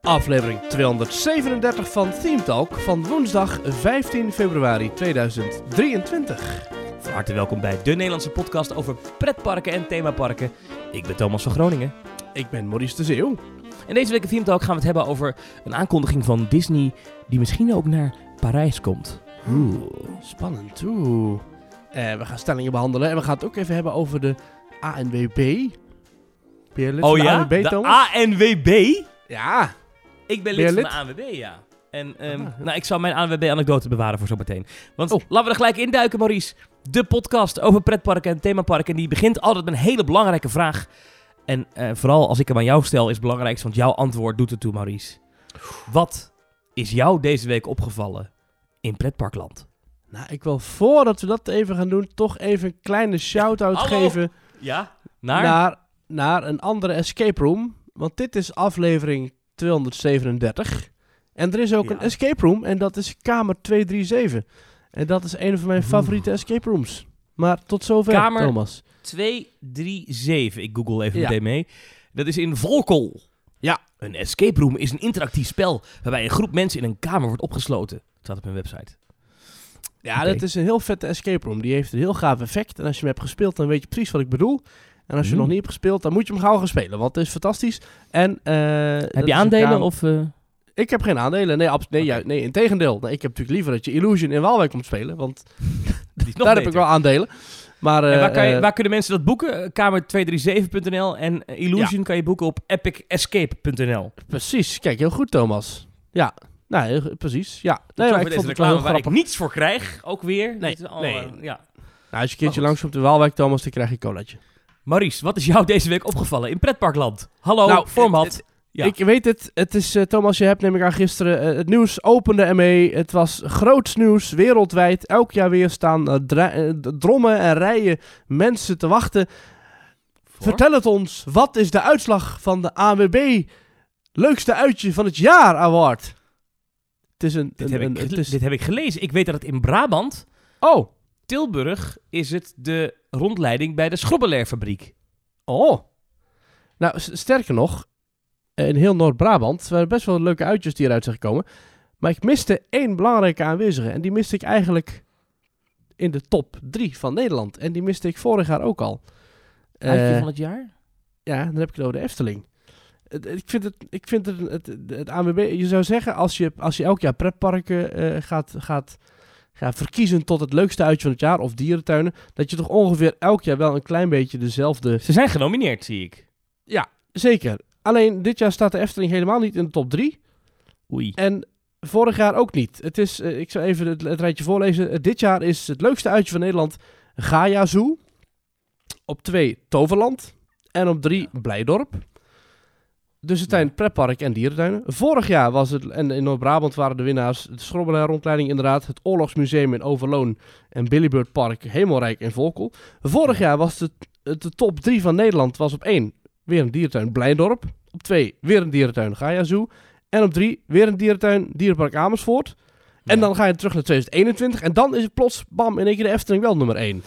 Aflevering 237 van Theme Talk van woensdag 15 februari 2023. Van harte welkom bij de Nederlandse podcast over pretparken en themaparken. Ik ben Thomas van Groningen. Ik ben Maurice de Zeeuw. En deze week in Theme Talk gaan we het hebben over een aankondiging van Disney die misschien ook naar Parijs komt. Oeh, spannend. Oeh. Eh, we gaan stellingen behandelen en we gaan het ook even hebben over de ANWB. Ben lid van de ANWB, Oh de Thomas? ANWB? Ja. Ik ben lid van de? ANWB, ja. En ehm, Ah, ja. nou, ik zal mijn ANWB-anekdote bewaren voor zometeen. Want Oh. laten we er gelijk induiken, Maurice. De podcast over pretparken en themaparken. En die begint altijd met een hele belangrijke vraag. En eh, vooral als ik hem aan jou stel, is het belangrijkst, want jouw antwoord doet het toe, Maurice. Wat is jou deze week opgevallen in pretparkland? Nou, ik wil voordat we dat even gaan doen, toch even een kleine shout-out geven Ja? Naar? naar, naar een andere escape room. Want dit is aflevering 237. En er is ook Ja. een escape room en dat is kamer 237. En dat is een van mijn Oeh. favoriete escape rooms. Maar tot zover, Kamer- Thomas. 237. Ik google even Ja. meteen mee. Dat is in Volkel. Ja. Een escape room is een interactief spel waarbij een groep mensen in een kamer wordt opgesloten. Het staat op mijn website. Ja, Oké. dat is een heel vette escape room. Die heeft een heel gaaf effect. En als je hem hebt gespeeld, dan weet je precies wat ik bedoel. En als je Mm. nog niet hebt gespeeld, dan moet je hem gauw gaan spelen. Want het is fantastisch. En, eh, Heb je aandelen of... eh, Ik heb geen aandelen. Nee, abs- nee, ja, nee in tegendeel. Nee, ik heb natuurlijk liever dat je Illusion in Waalwijk komt spelen. Want daar heb ik wel aandelen. Maar, En waar, eh, kan je, waar kunnen mensen dat boeken? Kamer237.nl en Illusion kan je boeken op epicescape.nl. Precies. Kijk, heel goed, Thomas. Ja, nou, heel- precies. Ja. Nee, Nee, maar ik vond het wel heel waar ik niets voor krijg, ook weer. Nee, al, nee. eh, ja. Nou, als je een keertje goed. langskomt in Waalwijk, Thomas, dan krijg je een colaatje. Maurice, wat is jou deze week opgevallen in pretparkland? Hallo, Nou, format. het- Ja. Ik weet het. Het is, eh, Thomas, je hebt neem ik aan gisteren eh, het nieuws opende ermee. Het was groots nieuws, wereldwijd. Elk jaar weer staan eh, eh, drommen en rijen mensen te wachten. Voor? Vertel het ons. Wat is de uitslag van de ANWB Leukste Uitje van het Jaar Award? Het is een... dit, een- heb een- ik, het gele- is- dit heb ik gelezen. Ik weet dat het in Brabant, Oh, Tilburg, is het de rondleiding bij de Schrobbelairfabriek. oh. Nou, sterker nog, in heel Noord-Brabant waren best wel leuke uitjes die eruit zijn gekomen. Maar ik miste één belangrijke aanwezige. En die miste ik eigenlijk in de top drie van Nederland. En die miste ik vorig jaar ook al. Uitje Eh, van het jaar? Ja, dan heb ik het over de Efteling. Ik vind het, ik vind het, het, het ANWB, je zou zeggen, als je, als je elk jaar pretparken eh, gaat, gaat, gaat verkiezen tot het leukste uitje van het jaar, of dierentuinen, dat je toch ongeveer elk jaar wel een klein beetje dezelfde... Ze zijn genomineerd, zie ik. Zeker. Alleen dit jaar staat de Efteling helemaal niet in de top 3. Oei. En vorig jaar ook niet. Het is, eh, ik zal even het, het rijtje voorlezen. Eh, dit jaar is het leukste uitje van Nederland Gaia Zoo. Op 2 Toverland. En op 3 Blijdorp. Dus het zijn pretpark en dierentuinen. Vorig jaar was het, en in Noord-Brabant waren de winnaars, de Schrobbelaar rondleiding inderdaad, het Oorlogsmuseum in Overloon en Billybeurt Park Hemelrijk in Volkel. Vorig jaar was het, de top 3 van Nederland was op 1 weer een dierentuin Blijdorp. Op 2 weer een dierentuin Gaia Zoo. En op 3 weer een dierentuin Dierenpark Amersfoort. En Ja. dan ga je terug naar 2021 en dan is het plots, bam, in één keer de Efteling wel nummer 1.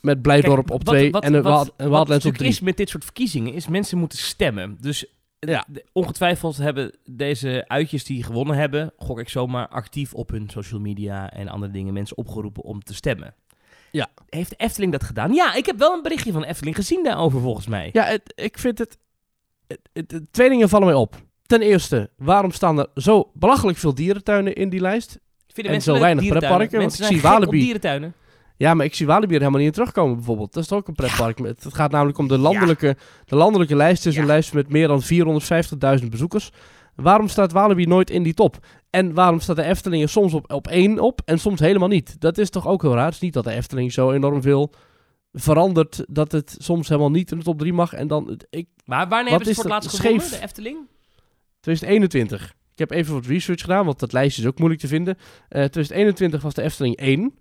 Met Blijdorp Kijk, op wat- 2 wat- en, de wat- Wild- en Wat Wildlands op natuurlijk 3. is met dit soort verkiezingen, is mensen moeten stemmen. Dus Ja. ongetwijfeld hebben deze uitjes die gewonnen hebben, gok ik zomaar actief op hun social media en andere dingen mensen opgeroepen om te stemmen. Ja. Heeft de Efteling dat gedaan? Ja, ik heb wel een berichtje van Efteling gezien daarover volgens mij. Ja, het, ik vind het, het, het- het- Twee dingen vallen mij op. Ten eerste, waarom staan er zo belachelijk veel dierentuinen in die lijst? Vinden En mensen zo weinig pretparken, want Mensen ik zijn zie Walibi. dierentuinen. Ja, maar ik zie Walibi er helemaal niet in terugkomen bijvoorbeeld. Dat is toch ook een pretpark. Met, het gaat namelijk om de landelijke, de landelijke lijst. is Ja. een lijst met meer dan 450.000 bezoekers. Waarom staat Walibi nooit in die top? En waarom staat de Efteling er soms op, op één op en soms helemaal niet? Dat is toch ook heel raar? Het is niet dat de Efteling zo enorm veel verandert dat het soms helemaal niet in de top 3 mag. En dan, ik, Maar wanneer hebben ze voor het laatst gewonnen, de Efteling? 2021. Ik heb even wat research gedaan, want dat lijstje is ook moeilijk te vinden. Eh 2021 was de Efteling 1.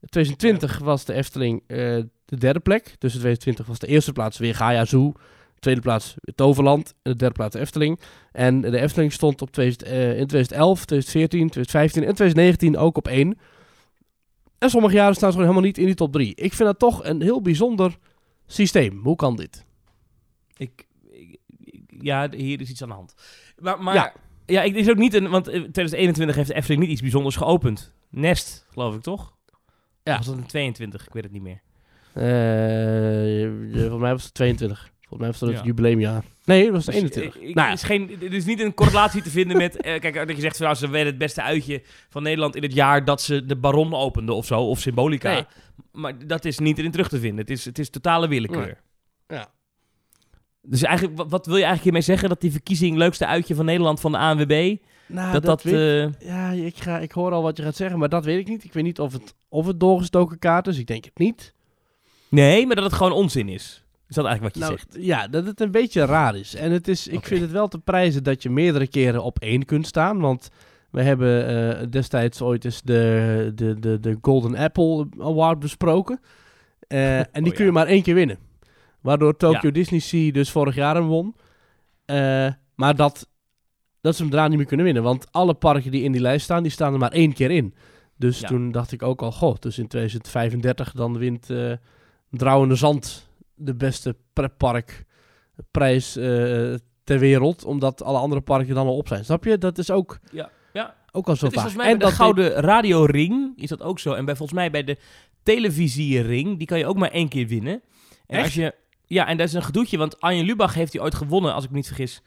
2020 was de Efteling eh, de derde plek. Dus in 2020 was de eerste plaats weer Gaia Zoo. Tweede plaats Toverland. En de derde plaats de Efteling. En de Efteling stond op 2000, eh, in 2011, 2014, 2015 en 2019 ook op 1. En sommige jaren staan ze gewoon helemaal niet in die top 3. Ik vind dat toch een heel bijzonder systeem. Hoe kan dit? Ik, ik- ik- ja, hier is iets aan de hand. Maar, maar Ja. ja, ik is ook niet een, want in 2021 heeft de Efteling niet iets bijzonders geopend. Nest, geloof ik toch? Ja. Of was dat een 22? Ik weet het niet meer. Eh, volgens mij was het 22. Volgens mij was het Ja. het jubileumjaar. Nee, het was Dus, 21. eh, ik- nou, er is geen, er is niet een correlatie te vinden met... eh, kijk, dat je zegt, van, nou, ze werden het beste uitje van Nederland in het jaar dat ze de Baron openden of zo, of Symbolica. Nee. Maar dat is niet erin terug te vinden. Het is, het is totale willekeur. Nee. Ja. Dus eigenlijk, wat, wat wil je eigenlijk hiermee zeggen? Dat die verkiezing leukste uitje van Nederland van de ANWB, nou, dat dat... weet- eh, Ja, ik, ga, ik hoor al wat je gaat zeggen, maar dat weet ik niet. Ik weet niet of het, of het doorgestoken kaart is. Ik denk het niet. nee, maar dat het gewoon onzin is. Is dat eigenlijk wat je Nou, zegt? ja, dat het een beetje raar is. En het is, ik vind het wel te prijzen dat je meerdere keren op één kunt staan. Want we hebben eh, destijds ooit eens de, de, de, de Golden Apple Award besproken. Eh, en die Oh, kun je maar één keer winnen. Waardoor Tokyo Ja. Disney Sea dus vorig jaar hem won. Maar dat, dat ze hem daarna niet meer kunnen winnen. Want alle parken die in die lijst staan, die staan er maar één keer in. Dus Ja. toen dacht ik ook al, goh, dus in 2035 dan wint eh Drouwende Zand de beste pretparkprijs eh ter wereld. Omdat alle andere parken dan al op zijn. Snap je? Dat is ook, Ja. Ja. ook al zo vaak. mij bij de dat Gouden Radioring is dat ook zo. En bij, volgens mij bij de Televisiering, die kan je ook maar één keer winnen. En Echt? als je, ja, en dat is een gedoetje, want Arjen Lubach heeft die ooit gewonnen, als ik me niet vergis,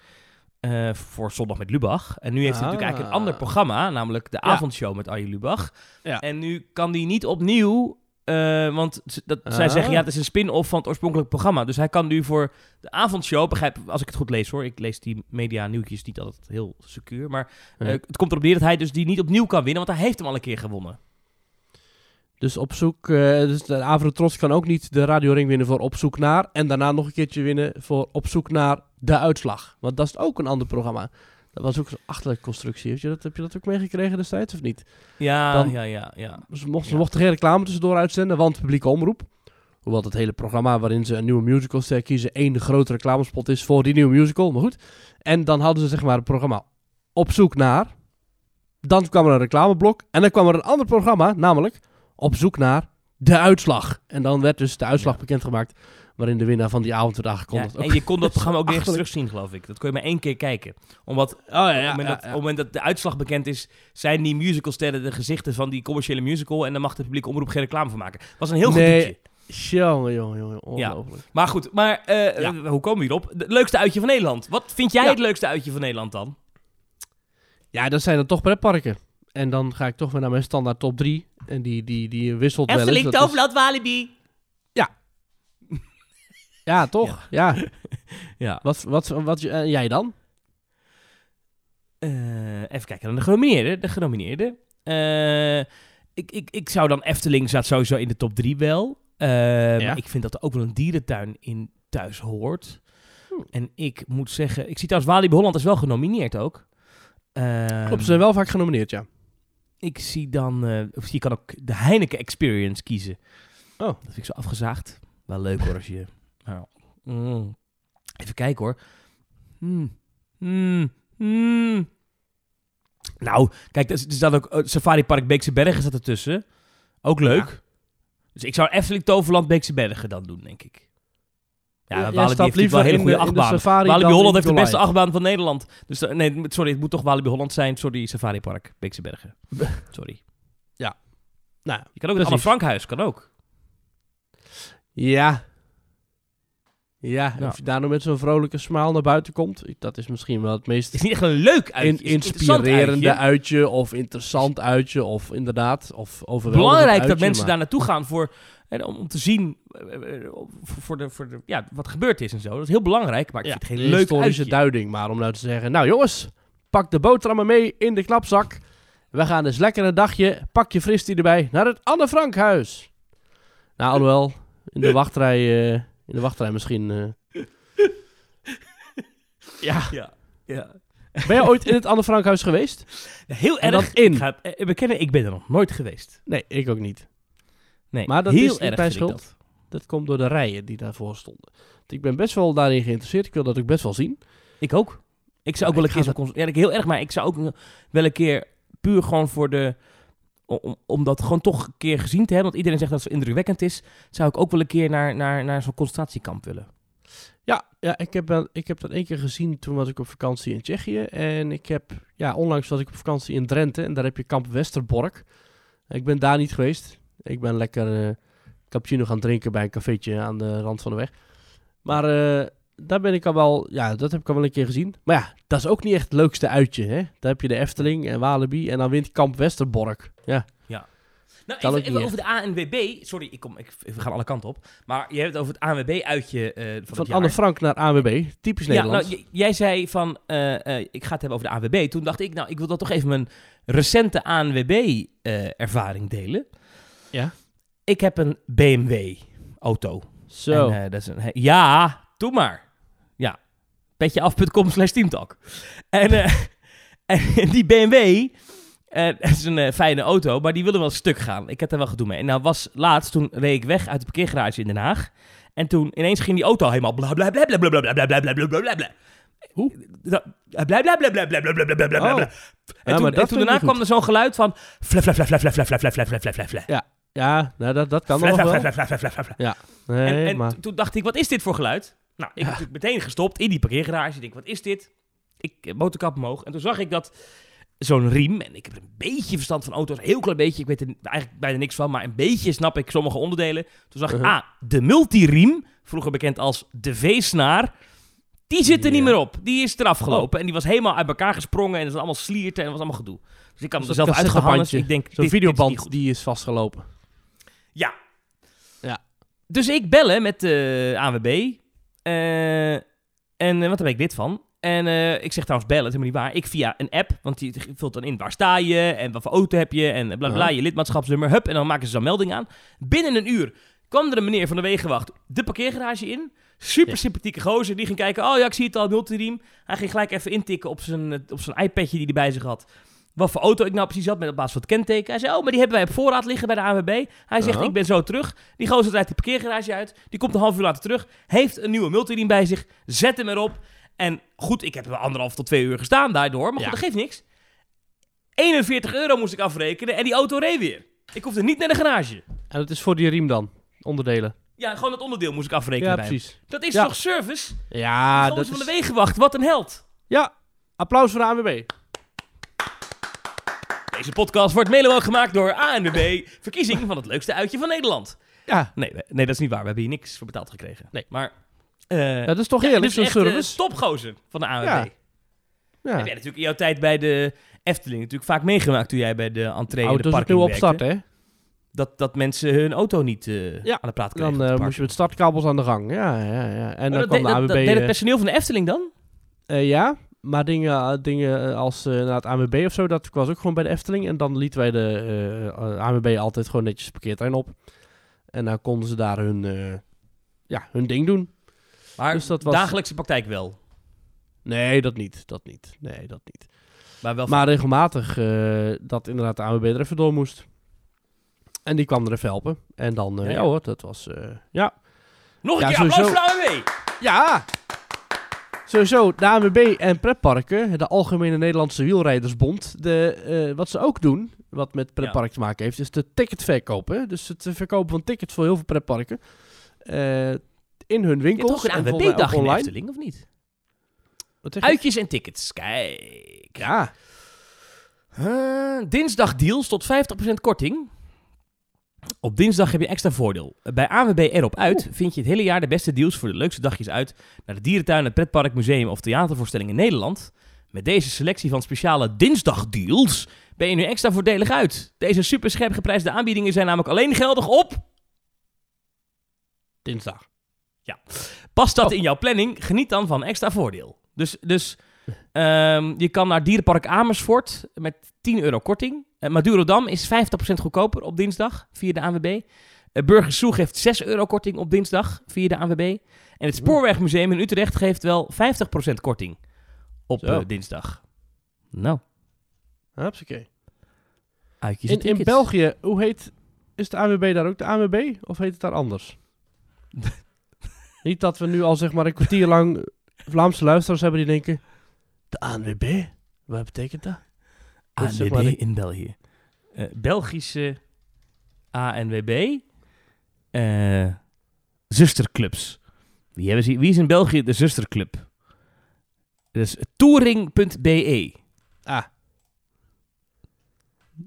eh, voor Zondag met Lubach. En nu heeft hij natuurlijk eigenlijk een Ah. ander programma, namelijk de Ja. avondshow met Arjen Lubach. Ja. En nu kan die niet opnieuw, eh, want dat, zij Ah. zeggen ja, het is een spin-off van het oorspronkelijk programma. Dus hij kan nu voor de avondshow, begrijp als ik het goed lees hoor, ik lees die media nieuwtjes niet altijd heel secuur, maar Nee. eh, het komt erop neer dat hij dus die niet opnieuw kan winnen, want hij heeft hem al een keer gewonnen. Dus op zoek, eh, dus de Avrotros kan ook niet de radioring winnen voor op zoek naar. En daarna nog een keertje winnen voor op zoek naar de uitslag. Want dat is ook een ander programma. Dat was ook zo'n achterlijke constructie. Heb je, dat, heb je dat ook meegekregen destijds of niet? Ja, Dan- ja, ja, ja. Ze mochten, ze Ja. mochten geen reclame tussendoor uitzenden, want publieke omroep. Hoewel het hele programma waarin ze een nieuwe musicalster kiezen één grote reclamespot is voor die nieuwe musical. Maar goed. En dan hadden ze zeg maar het programma op zoek naar. Dan kwam er een reclameblok. En dan kwam er een ander programma, namelijk op zoek naar de uitslag. En dan werd dus de uitslag Ja. bekendgemaakt. Waarin de winnaar van die avond werd Ja, aangekondigd. en je kon dat programma ook nergens terugzien, geloof ik. Dat kon je maar één keer kijken. Omdat Oh ja, op, ja, het moment ja, dat, ja. op het moment dat de uitslag bekend is, zijn die musicalsterren de gezichten van die commerciële musical. En dan mag de publieke omroep geen reclame van maken. was een heel Nee. goed Jongen, jongen, jongen. Ongelooflijk. Maar goed, maar eh, Ja. eh, hoe komen we hierop? Het leukste uitje van Nederland. Wat vind jij Ja. het leukste uitje van Nederland dan? Ja, dat zijn dan toch pretparken. En dan ga ik toch weer naar mijn standaard top 3. En die, die, die wisselt wel eens. Dat is- Walibi. Ja, toch? Ja. Ja. Wat, wat, wat, eh, jij dan? Eh, even kijken, dan de genomineerde. De genomineerde. Eh, ik, ik, ik zou dan Efteling staat sowieso in de top 3 wel. Eh, Maar ik vind dat er ook wel een dierentuin in thuis hoort. Hm. En ik moet zeggen, ik zie trouwens Walibi Holland is wel genomineerd ook. Ehm, Klopt, ze zijn wel vaak genomineerd, ja. Ik zie dan, eh, of je kan ook de Heineken Experience kiezen. Oh. Dat vind ik zo afgezaagd. Wel leuk hoor als je. nou, mm. Even kijken hoor. Hmm. Hmm. Nou, kijk, er staat ook eh, Safari Park Beekse Bergen staat ertussen. Ook leuk. Dus ik zou Efteling Toverland Beekse Bergen dan doen, denk ik. Ja, Ja, Walibi heeft wel een hele goede achtbaan. Walibi Holland heeft de beste achtbaan van Nederland. Dus eh, nee, sorry, het moet toch Walibi Holland zijn. Sorry, Safari Park Beekse Bergen. Sorry. Nou, Je kan ook het Anne. Frankhuis, kan ook. ja. Ja, Ja. of je daar nou met zo'n vrolijke smaal naar buiten komt. Dat is misschien wel het meest Het is niet echt een leuk uitje. in, inspirerende uitje. uitje. Of interessant uitje. Of inderdaad, of overweldigend Belangrijk dat mensen maar- daar naartoe gaan voor, eh, om, om te zien eh, eh, voor, voor de, voor de, ja, wat gebeurd is en zo. Dat is heel belangrijk, maar ik Ja, vind het een geen leuk historische uitje. duiding. Maar om nou te zeggen, nou jongens, pak de boterhammen mee in de knapzak. We gaan dus lekker een dagje, pak je fristie erbij, naar het Anne Frankhuis. Nou, alhoewel, in de wachtrij, eh, in de wachtrij misschien... eh. Ja, Ja, ja. ben je ooit in het Anne Frankhuis geweest? Heel En erg. in. Ik ga het eh, bekennen, ik ben er nog nooit geweest. Nee, ik ook niet. Nee, Maar dat heel is niet erg mijn vind ik schuld. dat. Dat komt door de rijen die daarvoor stonden. Ik ben best wel daarin geïnteresseerd. Ik wil dat ook best wel zien. Ik ook. Ik zou Ja, ook wel ik een keer concert... Ja, ik- heel erg, maar ik zou ook wel een keer puur gewoon voor de... om, om dat gewoon toch een keer gezien te hebben, want iedereen zegt dat het zo indrukwekkend is, zou ik ook wel een keer naar, naar, naar zo'n concentratiekamp willen. Ja, ja ik, heb, wel- ik heb dat één keer gezien. Toen was ik op vakantie in Tsjechië. En ik heb, ja, onlangs was ik op vakantie in Drenthe. En daar heb je kamp Westerbork. Ik ben daar niet geweest. Ik ben lekker eh cappuccino gaan drinken bij een cafeetje aan de rand van de weg. Maar eh, daar ben ik al wel, ja, dat heb ik al wel een keer gezien. Maar ja, dat is ook niet echt het leukste uitje, hè. Daar heb je de Efteling en Walibi. En dan wint kamp Westerbork. Ja, Nou, Kan even, over de ANWB. Sorry, ik kom, ik, we gaan alle kanten op. Maar je hebt het over het ANWB-uitje eh van, van. Anne Frank naar ANWB. Typisch Ja, Nederlands. nou, j- jij zei van, ik ga het hebben over de ANWB. Toen dacht ik, nou, ik wil dan toch even mijn recente ANWB-ervaring delen. Ja. Ik heb een BMW-auto. Zo. En, eh, dat is een, ja, doe maar. Ja. Petjeaf.com slash teamtalk. En, eh, en die BMW, eh het is een eh, fijne auto, maar die wilde wel stuk gaan. Ik heb er wel gedoe mee. En nou was laatst, toen reed ik weg uit de parkeergarage in Den Haag. En toen ineens ging die auto helemaal bla bla bla bla bla bla bla bla bla bla bla bla. Hoe? Dat- Bla bla bla bla bla bla bla bla bla bla bla. Oh. En Ja, toen, daarna kwam er zo'n geluid van... Fla fla fla fla fla fla fla fla fla fla fla fla. Ja, nou, dat, dat kan nog wel. fla, fla, fla, fla, fla, fla. Nee, En, en maar... to- toen dacht ik, wat is dit voor geluid? Nou, ik heb meteen gestopt in die parkeergarage. Ik denk, wat is dit? Ik eh, motorkap omhoog. En toen zag ik dat zo'n riem, en ik heb een beetje verstand van auto's, een heel klein beetje, ik weet er eigenlijk bijna niks van, maar een beetje snap ik sommige onderdelen. Toen zag ik, Uh-huh. ah, de multiriem, vroeger bekend als de V-snaar, die zit er Ja. niet meer op. Die is eraf gelopen en die was helemaal uit elkaar gesprongen en er was allemaal slierten en dat was allemaal gedoe. Dus ik had hem er zelf uitgehangen. cassettebandje. Ik denk, Zo'n dit is videoband die is vastgelopen. Ja. Ja. Dus ik bellen met de ANWB. eh, en eh, wat heb ik dit van? En eh, ik zeg trouwens bellen, dat is helemaal niet waar. Ik via een app, want die vult dan in waar sta je en wat voor auto heb je en bla bla, Ja. je lidmaatschapsnummer, hup. En dan maken ze zo'n melding aan. Binnen een uur kwam er een meneer van de wegenwacht de parkeergarage in. Super sympathieke gozer, die ging kijken. Oh ja, ik zie het al, multiriem. Hij ging gelijk even intikken op zijn, eh, op zijn iPadje die hij bij zich had. Wat voor auto ik nou precies had, met op basis van het kenteken. Hij zei, oh, maar die hebben wij op voorraad liggen bij de ANWB. Hij zegt, ik ben zo terug. Die gozer rijdt de parkeergarage uit. Die komt een half uur later terug. Heeft een nieuwe multiriem bij zich. Zet hem erop. En goed, ik heb er anderhalf tot twee uur gestaan daardoor. Maar goed, Ja. dat geeft niks. 41 euro moest ik afrekenen en die auto reed weer. Ik hoefde niet naar de garage. En dat is voor die riem dan, onderdelen. Ja, gewoon het onderdeel moest ik afrekenen Ja, bij hem. precies. Dat is Ja. toch service? Ja, dat van is... de wegenwacht, wat een held. Ja, applaus voor de ANWB. Deze podcast wordt mede mogelijk gemaakt door ANWB. Verkiezing van het leukste uitje van Nederland. Ja, Nee, we- nee, dat is niet waar. We hebben hier niks voor betaald gekregen. Nee. Maar... eh dat is toch ja, eerlijk, dus zo'n echt, eh, service? topgozer van de ANWB. Ja. Heb ja. jij natuurlijk in jouw tijd bij de Efteling natuurlijk vaak meegemaakt toen jij bij de entree en de Auto's is parking werkte. opstarten, hè? Dat, dat mensen hun auto niet eh, Ja, aan de praat kregen. Dan op eh het moest je park. met startkabels aan de gang. Ja, ja, ja. En dan dat, kwam deed- de dat, ANWB... dat deed het eh, personeel van de Efteling dan? eh, ja, maar dingen, dingen als eh, naar het ANWB of zo, dat was ook gewoon bij de Efteling. En dan lieten wij de eh, eh, ANWB altijd gewoon netjes de parkeerterrein op. En dan konden ze daar hun, eh, ja, hun ding doen. Maar Dus dat was- dagelijkse praktijk wel. Nee, dat niet. Dat niet. Nee, dat niet. Maar wel Maar regelmatig eh, dat inderdaad de ANWB er even door moest. En die kwam er even helpen. En dan, eh, Ja, ja, ja. hoor, dat was, eh, ja. Nog een Ja, keer applaus sowieso- voor de ANWB. Ja! Sowieso, de ANWB en pretparken, de Algemene Nederlandse Wielrijdersbond, de, eh, wat ze ook doen, wat met pretpark te maken heeft, is de ticketverkoop. Hè? Dus het eh, verkopen van tickets voor heel veel pretparken. eh, in hun winkels. toch een ANWB-dag in. Efteling, of niet? Uitjes en tickets. Kijk. Ja, dinsdag deals tot 50% korting. Op dinsdag heb je extra voordeel. Bij ANWB Erop Uit vind je het hele jaar de beste deals voor de leukste dagjes uit naar de dierentuin, het pretpark, museum of theatervoorstelling in Nederland. Met deze selectie van speciale dinsdagdeals ben je nu extra voordelig uit. Deze super scherp geprijsde aanbiedingen zijn namelijk alleen geldig op... dinsdag. Past dat in jouw planning, geniet dan van extra voordeel. Dus, dus ehm, je kan naar Dierenpark Amersfoort met 10 euro korting. Uh, Madurodam is 50% goedkoper op dinsdag via de ANWB. Uh, Burgers Zoo geeft 6 euro korting op dinsdag via de ANWB. En het Spoorwegmuseum in Utrecht geeft wel 50% korting op eh, dinsdag. Nou, Hupsakee. uitjes In, in. België, hoe heet, is de ANWB daar ook de ANWB? Of heet het daar anders? Niet dat we nu al zeg maar een kwartier lang Vlaamse luisteraars hebben die denken... De ANWB? Wat betekent dat? Zeg ANWB maar de- in België. eh, Belgische ANWB eh, zusterclubs. Wie, hebben ze, wie is in België de zusterclub? Dus touring.be. Ah.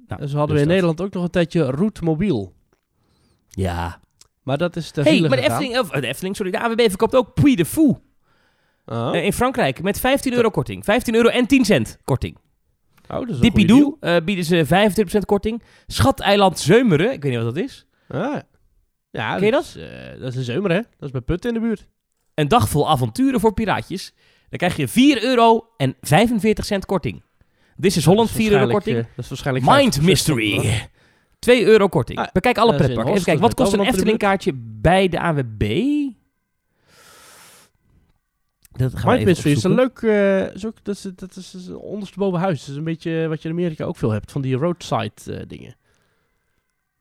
Nou, zo hadden dus we in dat. Nederland ook nog een tijdje Route Mobiel. Ja. Maar dat is te hey, maar de gegaan. Efteling, of, de Efteling, sorry, de AWB verkoopt ook Puy de Fou Oh, eh, in Frankrijk met 15 euro korting. 15 euro en 10 cent korting. Oh, dat is eh, bieden ze 25% korting. Schateiland Zeumeren, ik weet niet wat dat is. Ah. Ja, Ken je Is, eh, dat is een zeumer, hè? Dat is bij Putten in de buurt. Een dag vol avonturen voor piraatjes. Dan krijg je 4 euro en 45 cent korting. This is Holland, Dat is 4 euro korting. eh, dat is waarschijnlijk Mind 50% Mystery. korting, 2 euro korting. Ah, Bekijk alle dat is pretparken. Even kijken, wat kost een Efteling kaartje bij de AWB? Dat gaan Mind Mystery is een leuk... eh, is ook, dat, is, dat is ondersteboven huis. Dat is een beetje wat je in Amerika ook veel hebt. Van die roadside eh, dingen.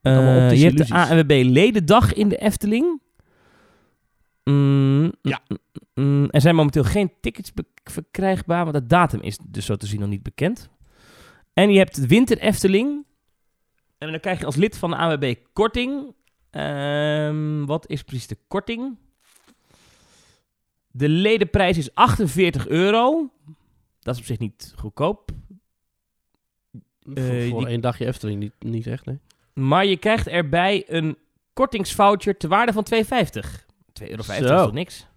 Eh, je hebt de. ANWB Ledendag in de Efteling. Mm, Ja. mm, mm, er zijn momenteel geen tickets verkrijgbaar, want de datum is dus zo te zien nog niet bekend. En je hebt Winter Efteling. En dan krijg je als lid van de ANWB korting. Ehm, wat is precies de korting? De ledenprijs is 48 euro. Dat is op zich niet goedkoop. voor Eh, voor die- één dagje Efteling niet, niet echt, nee. Maar je krijgt erbij een kortingsvoucher te waarde van 2,50. 2,50 euro is toch niks?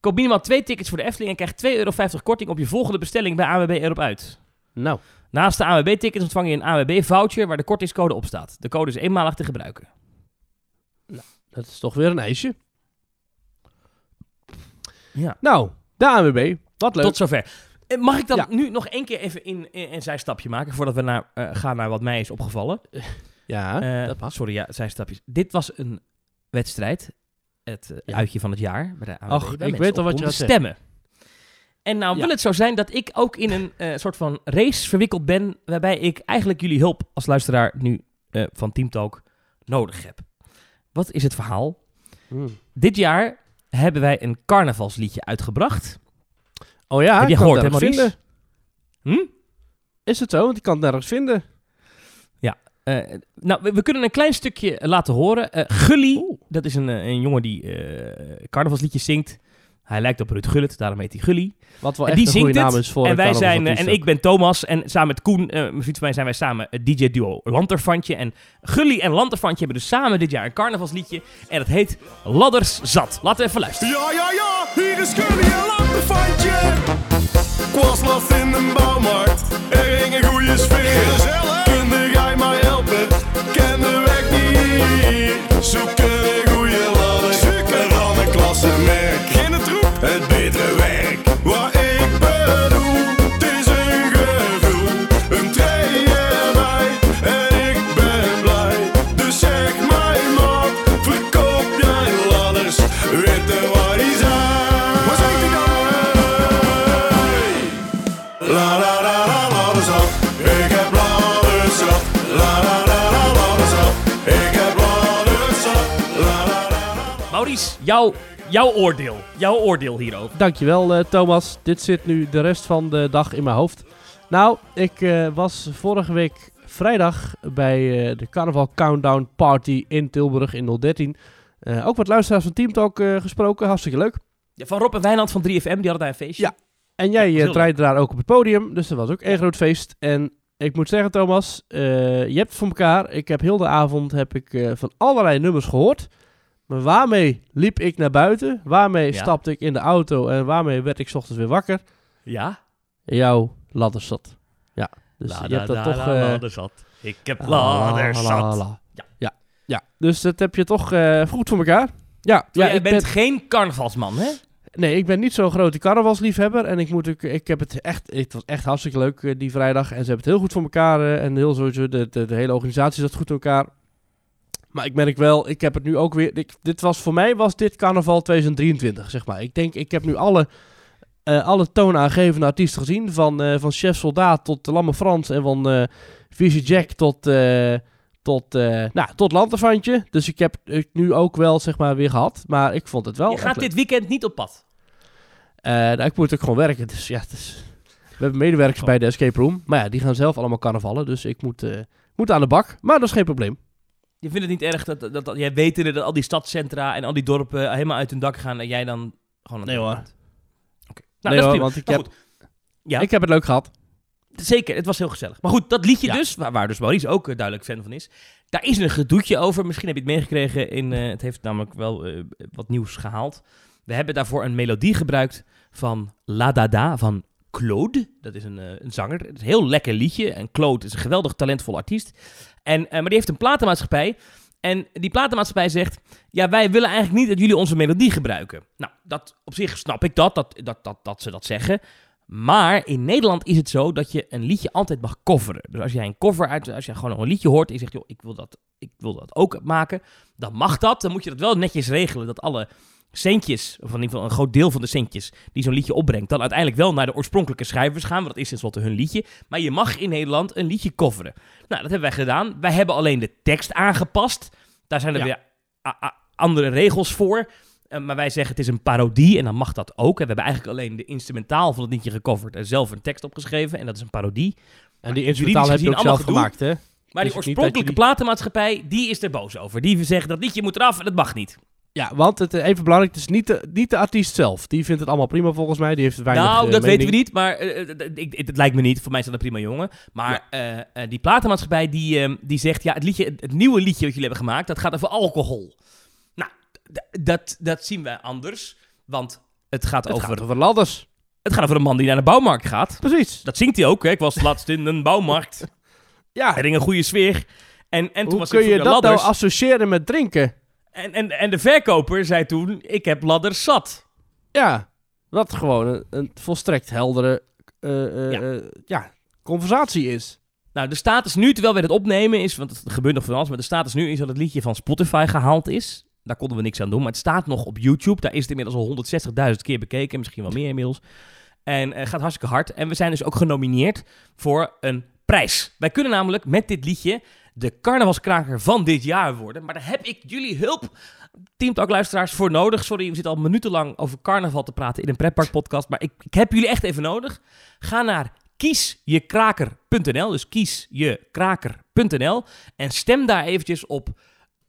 Koop minimaal twee tickets voor de Efteling en krijg 2,50 euro korting op je volgende bestelling bij AWB erop uit. Nou, Naast de AWB-tickets ontvang je een AWB-voucher waar de kortingscode op staat. De code is eenmalig te gebruiken. dat is toch weer een ijsje. Ja. Nou, de ANWB. Wat leuk. Tot zover. Eh, Mag ik dan Ja. nu nog één keer even in, in, een zijstapje maken voordat we naar, eh, gaan naar wat mij is opgevallen? ja, Eh, dat mag. Sorry, ja, zijstapjes. Dit was een wedstrijd. Het Ja. uitje van het jaar. Bij de ANWB, Ach, ik weet al wat je gaat stemmen. En nou Ja. wil het zo zijn dat ik ook in een soort van race verwikkeld ben... waarbij ik eigenlijk jullie hulp als luisteraar nu van Team Talk nodig heb. Wat is het verhaal? Hmm. Dit jaar hebben wij een carnavalsliedje uitgebracht. Oh ja, Heb je gehoord, hè, Maurice? vinden. Hm? Is het zo? Want ik kan het nergens vinden. Eh, nou, we, we kunnen een klein stukje laten horen. Eh Gully, dat is een, eh, een jongen die eh carnavalsliedjes zingt. Hij lijkt op Ruud Gullit, daarom heet hij Gully. Wat wel En echt die een goede zingt naam is voor en wij zijn, eh, en ik ben Thomas. En samen met Koen, eh, mijn vriend van mij, zijn wij samen het DJ-duo Lanterfantje. En Gully en Lanterfantje hebben dus samen dit jaar een carnavalsliedje. En dat heet Ladders Zat. Laten we even luisteren. Ja, ja, ja, hier is Gully en Lampenfantje. Ik was in de bouwmarkt, er een goede sfeer. Jouw, jouw oordeel. Jouw oordeel hierover. Dankjewel eh, Thomas. Dit zit nu de rest van de dag in mijn hoofd. Nou, ik eh, was vorige week vrijdag bij eh, de Carnaval Countdown Party in Tilburg in 013. Eh, ook wat luisteraars van Team Talk gesproken. Hartstikke leuk. Ja, Van Rob en Wijnand van 3FM, die hadden daar een feestje. Ja. En jij Ja, draaide daar ook op het podium. Dus dat was ook één groot feest. En ik moet zeggen Thomas, je hebt het voor elkaar. Ik heb heel de avond heb ik, van allerlei nummers gehoord. Maar waarmee liep ik naar buiten? Waarmee Ja. stapte ik in de auto? En waarmee werd ik 's ochtends weer wakker? Ja? jouw ladders zat. Ja, dus La, je hebt dat la, toch... eh. Ik heb la, ladders la, la, zat. la. Ja. ja, ja. Dus dat heb je toch eh, goed voor elkaar. Ja, ja jij ik bent ben, geen carnavalsman, hè? nee, ik ben niet zo'n grote carnavalsliefhebber. En ik, moet ook, ik heb het echt... Het was echt hartstikke leuk eh, die vrijdag. En ze hebben het heel goed voor elkaar. en heel sowieso, de, de, de hele organisatie zat goed in elkaar. Maar ik merk wel, ik heb het nu ook weer... Ik, dit was, voor mij was dit carnaval 2023, zeg maar. Ik denk, ik heb nu alle... eh, alle toonaangevende artiesten gezien. Van, eh, van Chef Soldaat tot Lamme Frans. En van eh Visie Jack tot, eh, tot, nou, tot Lanterfantje. Dus ik heb het nu ook wel zeg maar weer gehad. Maar ik vond het wel je gaat dit weekend niet op pad. Nou, ik moet ook gewoon werken. Dus ja, het is... we hebben medewerkers Oh. bij de escape room. Maar ja, die gaan zelf allemaal carnavallen. Dus ik moet, moet aan de bak, maar dat is geen probleem. Je vindt het niet erg dat, dat, dat jij weet dat al die stadscentra en al die dorpen helemaal uit hun dak gaan en jij dan gewoon aan Nee, hoor. Nou, Nee, dat hoor, want ik heb- goed. Ja, Ik heb het leuk gehad. zeker. Het was heel gezellig. Maar goed, dat liedje Ja. dus, waar, waar dus Maurice ook eh, duidelijk fan van is. Daar is een gedoetje over. Misschien heb je het meegekregen. In, eh, het heeft namelijk wel eh, wat nieuws gehaald. We hebben daarvoor een melodie gebruikt van La Dada van Claude. Dat is een, een zanger. Het is een heel lekker liedje. En Claude is een geweldig talentvol artiest. En, eh, maar die heeft een platenmaatschappij. En die platenmaatschappij zegt... Ja, wij willen eigenlijk niet dat jullie onze melodie gebruiken. Nou, dat, op zich snap ik dat, dat, dat, dat, dat ze dat zeggen. Maar in Nederland is het zo dat je een liedje altijd mag coveren. Dus als jij een cover uit, als je gewoon een liedje hoort en je zegt, joh, ik wil dat, ik wil dat ook maken, dan mag dat. Dan moet je dat wel netjes regelen dat alle centjes, of in ieder geval een groot deel van de centjes die zo'n liedje opbrengt, dan uiteindelijk wel naar de oorspronkelijke schrijvers gaan, want dat is tenslotte hun liedje. Maar je mag in Nederland een liedje coveren. Nou, dat hebben wij gedaan. Wij hebben alleen de tekst aangepast. Daar zijn er Ja. weer andere regels voor. Eh, maar wij zeggen het is een parodie en dan mag dat ook. En we hebben eigenlijk alleen de instrumentaal van het liedje gecoverd en zelf een tekst opgeschreven. En dat is een parodie. En die instrumentaal heb je ook zelf gedoe. gemaakt, hè? Maar Dus die oorspronkelijke die- platenmaatschappij, die is er boos over. Die zeggen dat liedje moet eraf en dat mag niet. Ja, want het, eh, even belangrijk, het is niet de, niet de artiest zelf. Die vindt het allemaal prima volgens mij. Die heeft weinig nou, eh, dat weten we niet, maar eh, ik- het, lijkt me niet. Voor mij is dat een prima jongen. Maar die platenmaatschappij die, eh, die zegt, ja, het, liedje, het, nieuwe liedje wat jullie hebben gemaakt, dat gaat over alcohol. Nou, dat, dat zien wij anders, want het gaat, Het over, gaat over ladders. het gaat over een man die naar de bouwmarkt gaat. Precies. Dat zingt hij ook, hè. Ik was laatst in een bouwmarkt. Ja, Er ging een goede sfeer. En, en toen hoe was kun je dat nou ladders. associëren met drinken? En, en, en de verkoper zei toen, ik heb ladders zat. Ja, wat gewoon een, een volstrekt heldere eh, eh, Ja. eh, ja, conversatie is. Nou, de status nu, terwijl wij het opnemen, is... Want het gebeurt nog van alles, maar de status nu is dat het liedje van Spotify gehaald is. Daar konden we niks aan doen, maar het staat nog op YouTube. Daar is het inmiddels al 160.000 keer bekeken, misschien wel meer inmiddels. En eh, gaat hartstikke hard. En we zijn dus ook genomineerd voor een prijs. Wij kunnen namelijk met dit liedje de carnavalskraker van dit jaar worden. Maar daar heb ik jullie hulp, Teamtalk-luisteraars, voor nodig. Sorry, we zitten al minutenlang over carnaval te praten in een pretpark-podcast. Maar ik, ik heb jullie echt even nodig. Ga naar kiesjekraker.nl, dus kiesjekraker.nl. En stem daar eventjes op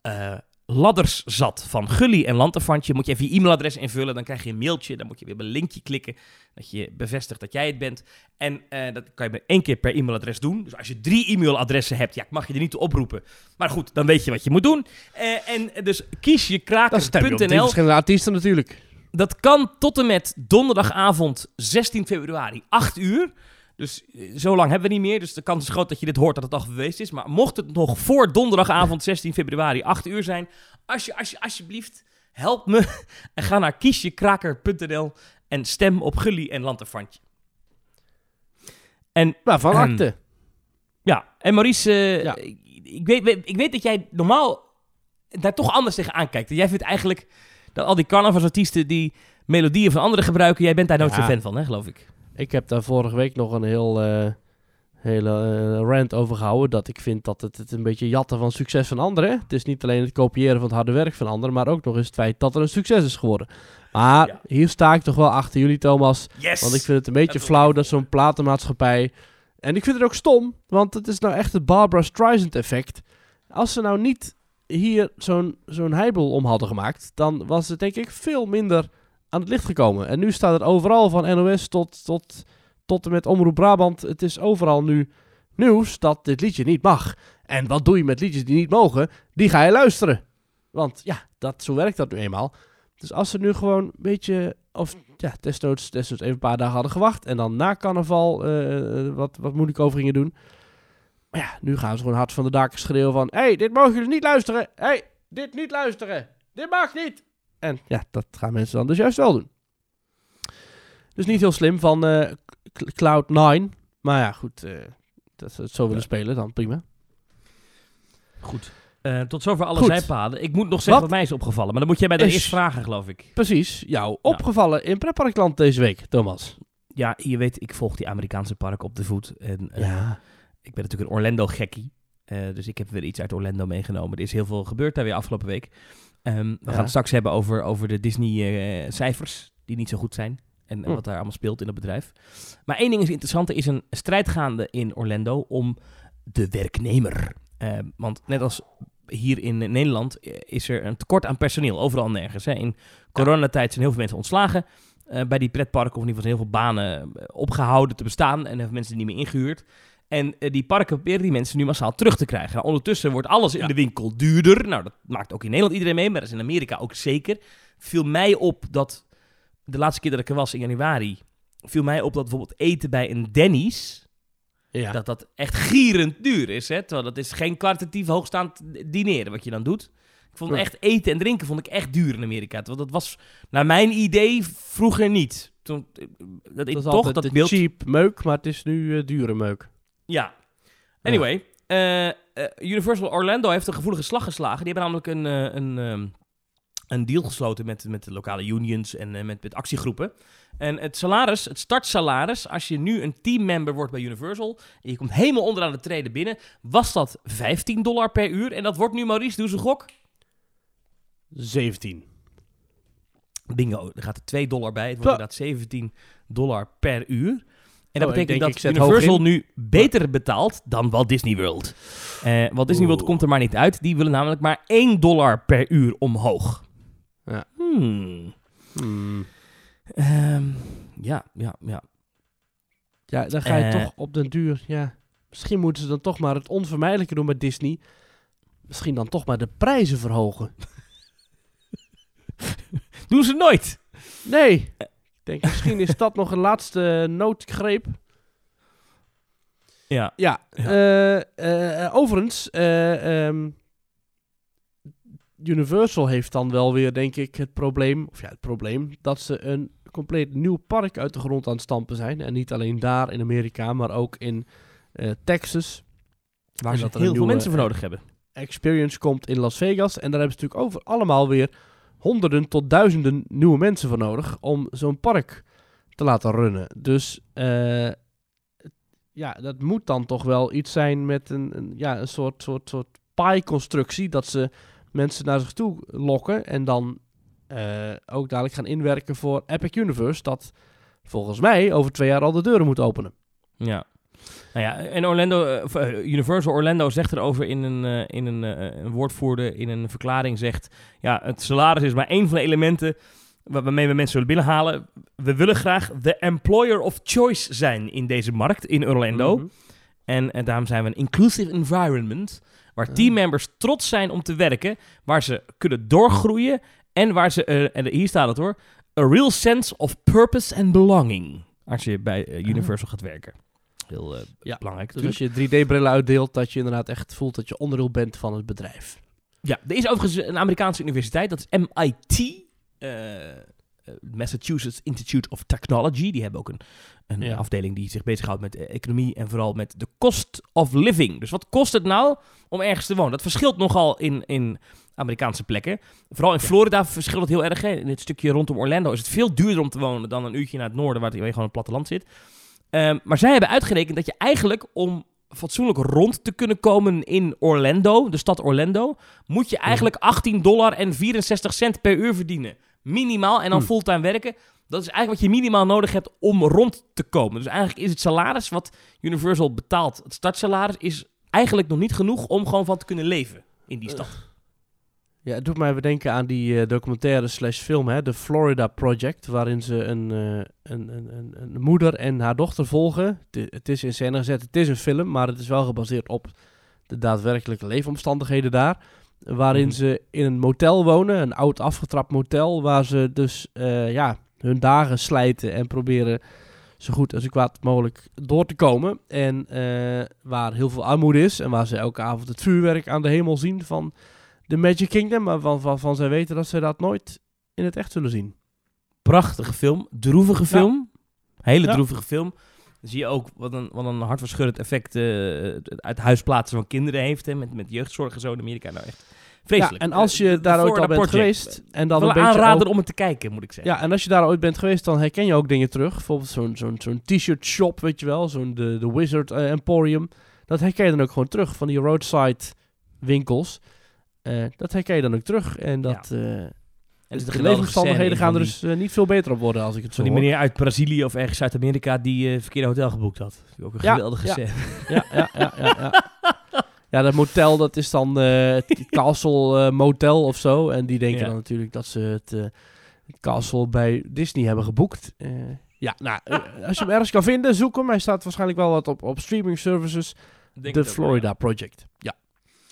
eh ladders zat van Gully en Lanterfantje. Moet je even je e-mailadres invullen, dan krijg je een mailtje. Dan moet je weer op een linkje klikken, dat je bevestigt dat jij het bent. En eh, dat kan je maar één keer per e-mailadres doen. Dus als je drie e-mailadressen hebt, ja, mag je er niet toe oproepen. Maar goed, dan weet je wat je moet doen. Eh, en dus Dat stem je drie verschillende artiesten natuurlijk. Dat kan tot en met donderdagavond 16 februari, 8 uur. Dus eh, zo lang hebben we niet meer. Dus de kans is groot dat je dit hoort dat het al geweest is. Maar mocht het nog voor donderdagavond 16 februari, 8 uur zijn. Als je, als je, alsjeblieft, help me. En ga naar kiesjekraker.nl en stem op Gully en Lanterfantje. En Maar van Ehm, ja, en Maurice, eh, Ja. ik, ik weet, weet- ik weet dat jij normaal daar toch anders tegenaan kijkt. Jij vindt eigenlijk dat al die carnavalsartiesten die melodieën van anderen gebruiken, jij bent daar nooit Ja. zo fan van, hè, geloof ik. Ik heb daar vorige week nog een heel, eh, hele eh, rant over gehouden. Dat ik vind dat het, het een beetje jatten van succes van anderen. Het is niet alleen het kopiëren van het harde werk van anderen. Maar ook nog eens het feit dat er een succes is geworden. Maar Ja. hier sta ik toch wel achter jullie, Thomas. Yes! Want ik vind het een beetje Dat flauw dat zo'n platenmaatschappij... En ik vind het ook stom, want het is nou echt het Barbara Streisand effect. Als ze nou niet hier zo'n zo'n heibel om hadden gemaakt... dan was het denk ik veel minder aan het licht gekomen. En nu staat er overal van NOS tot, tot, tot en met Omroep Brabant... het is overal nu nieuws dat dit liedje niet mag. En wat doe je met liedjes die niet mogen? Die ga je luisteren. Want ja, dat, zo werkt dat nu eenmaal. Dus als ze nu gewoon een beetje, of ja, desnoods, desnoods even een paar dagen hadden gewacht. En dan na carnaval eh, wat, wat moeilijk over gingen doen. Maar ja, nu gaan ze gewoon hard van de daken schreeuwen van... Hey, dit mogen jullie niet luisteren. Hey, dit niet luisteren. Dit mag niet. En ja, dat gaan mensen dan dus juist wel doen. Dus niet heel slim van eh, K- Cloud9. Maar ja, goed. eh, dat ze het zo willen Ja. spelen, dan prima. Goed. Eh, tot zover alle Goed. zijpaden. Ik moet nog zeggen Wat wat mij is opgevallen, maar dan moet jij mij dan is- eerst vragen, geloof ik. Precies, jou opgevallen in Pretparkland deze week, Thomas. Ja, je weet, ik volg die Amerikaanse parken op de voet. En, Ja. Ik ben natuurlijk een Orlando-gekkie. Eh, dus ik heb weer iets uit Orlando meegenomen. Er is heel veel gebeurd daar weer afgelopen week. Ehm, we gaan het straks hebben over, over de Disney-cijfers, die niet zo goed zijn. En, en Hm. wat daar allemaal speelt in het bedrijf. Maar één ding is interessant. Er is een strijd gaande in Orlando om de werknemer. Eh, want net als hier in Nederland eh, is er een tekort aan personeel, overal nergens. Hè. In coronatijd zijn heel veel mensen ontslagen eh, bij die pretparken, of in ieder geval zijn heel veel banen eh, opgehouden te bestaan en hebben mensen niet meer ingehuurd. En eh, die parken proberen die mensen nu massaal terug te krijgen. Nou, ondertussen wordt alles in de winkel duurder. Nou, dat maakt ook in Nederland iedereen mee, maar dat is in Amerika ook zeker. Viel mij op dat de laatste keer dat ik er was in januari, viel mij op dat bijvoorbeeld eten bij een Denny's, Ja. dat dat echt gierend duur is. Hè? Terwijl dat is geen kwalitatief hoogstaand dineren wat je dan doet. Ik vond echt eten en drinken vond ik echt duur in Amerika. Terwijl dat was naar mijn idee vroeger niet. Toen, eh, dat ik dat is toch dat beeld... cheap meuk, maar het is nu eh, dure meuk. Ja. Anyway, eh, eh, Universal Orlando heeft een gevoelige slag geslagen. Die hebben namelijk een, eh, een, ehm, een deal gesloten met, met de lokale unions en met, met actiegroepen. En het salaris, het startsalaris, als je nu een teammember wordt bij Universal en je komt helemaal onderaan de treden binnen, was dat 15 dollar per uur. En dat wordt nu, Maurice, doe ze gok. 17. Bingo, er gaat er 2 dollar bij. Het wordt inderdaad 17 dollar per uur. En dat Oh, ik betekent denk, dat Universal nu beter betaalt dan Walt Disney World. Eh Walt Disney World Oeh. komt er maar niet uit. Die willen namelijk maar 1 dollar per uur omhoog. Ja. Hmm. Hmm. Ehm, ja, ja, ja. Ja, dan ga je Eh. toch op den duur, ja. Misschien moeten ze dan toch maar het onvermijdelijke doen met Disney. Misschien dan toch maar de prijzen verhogen. Doen ze nooit. Nee. Ik denk, misschien is dat nog een laatste noodgreep. Ja. Ja, Ja. eh, eh, overigens, eh, ehm, Universal heeft dan wel weer, denk ik, het probleem, of ja, het probleem, dat ze een compleet nieuw park uit de grond aan het stampen zijn. En niet alleen daar in Amerika, maar ook in Texas. Waar ze er heel veel mensen voor nodig hebben. Experience komt in Las Vegas. En daar hebben ze natuurlijk over allemaal weer honderden tot duizenden nieuwe mensen voor nodig om zo'n park te laten runnen. Dus eh, ja, dat moet dan toch wel iets zijn met een, een, ja, een soort, soort, soort pie-constructie. Dat ze mensen naar zich toe lokken en dan eh, ook dadelijk gaan inwerken voor Epic Universe. Dat volgens mij over twee jaar al de deuren moet openen. Ja. Nou ja, en Orlando, eh, eh, Universal Orlando zegt erover in een, eh, in een, een woordvoerder, in een verklaring zegt, ja, het salaris is maar één van de elementen wa- waarmee we mensen willen binnenhalen. We willen graag de employer of choice zijn in deze markt in Orlando. Mhm. En, en daarom zijn we een inclusive environment, waar Ah. teammembers trots zijn om te werken, waar ze kunnen doorgroeien en waar ze, en hier staat het hoor, a real sense of purpose and belonging, als je bij eh, Universal gaat werken. Heel eh, Ja, belangrijk Dus als je 3D-brillen uitdeelt, dat je inderdaad echt voelt dat je onderdeel bent van het bedrijf. Ja, er is overigens een Amerikaanse universiteit, dat is MIT, eh, eh, Massachusetts Institute of Technology. Die hebben ook een, een Ja. afdeling die zich bezighoudt met economie en vooral met de cost of living. Dus wat kost het nou om ergens te wonen? Dat verschilt nogal in, in Amerikaanse plekken. Vooral in Florida verschilt het heel erg. Hè. In het stukje rondom Orlando is het veel duurder om te wonen dan een uurtje naar het noorden, waar je gewoon op het platteland zit. Ehm, maar zij hebben uitgerekend dat je eigenlijk om fatsoenlijk rond te kunnen komen in Orlando, de stad Orlando, moet je eigenlijk 18 dollar en 64 cent per uur verdienen. Minimaal en dan Hm. fulltime werken. Dat is eigenlijk wat je minimaal nodig hebt om rond te komen. Dus eigenlijk is het salaris wat Universal betaalt, het startsalaris, is eigenlijk nog niet genoeg om gewoon van te kunnen leven in die stad. Ja, het doet mij even denken aan die eh, documentaire slash film, hè, de Florida Project, waarin ze een, eh, een, een, een, moeder en haar dochter volgen. Het, het is in scène gezet, het is een film, maar het is wel gebaseerd op de daadwerkelijke leefomstandigheden daar. Waarin Mhm. ze in een motel wonen, een oud afgetrapt motel, waar ze dus eh, ja, hun dagen slijten en proberen zo goed als kwaad mogelijk door te komen. En waar heel veel armoede is en waar ze elke avond het vuurwerk aan de hemel zien van de Magic Kingdom, maar van, van, zij weten dat ze dat nooit in het echt zullen zien. Prachtige film, droevige film. Hele Ja. droevige film. Dan zie je ook wat een, wat een hartverscheurend effect eh, uit huis plaatsen van kinderen heeft. Hè, met, met jeugdzorg en zo in Amerika. Nou echt vreselijk. Ja, en als Eh, je de daar ooit al bent Project. geweest en Dan een beetje aanraden ook- om het te kijken, moet ik zeggen. Ja, en als je daar ooit bent geweest, dan herken je ook dingen terug. Bijvoorbeeld zo'n zo'n zo'n t-shirt shop, weet je wel. Zo'n de, de Wizard eh, Emporium. Dat herken je dan ook gewoon terug van die roadside winkels. Eh, dat herken je dan ook terug. En dat, eh, en is de in gaan er dus eh, niet veel beter op worden als ik het zo Van die meneer uit Brazilië of ergens Zuid-Amerika die eh verkeerde hotel geboekt had. Ook een Ja, geweldige ja. scène. Ja, ja, ja, ja, ja. Ja, dat motel, dat is dan het Castle Motel of zo. En die denken Ja. dan natuurlijk dat ze het, het Castle bij Disney hebben geboekt. Ja, nou, als je hem ergens kan vinden, zoek hem. Hij staat waarschijnlijk wel wat op, op streaming services. Ook wel, Florida ja. Project. Ja.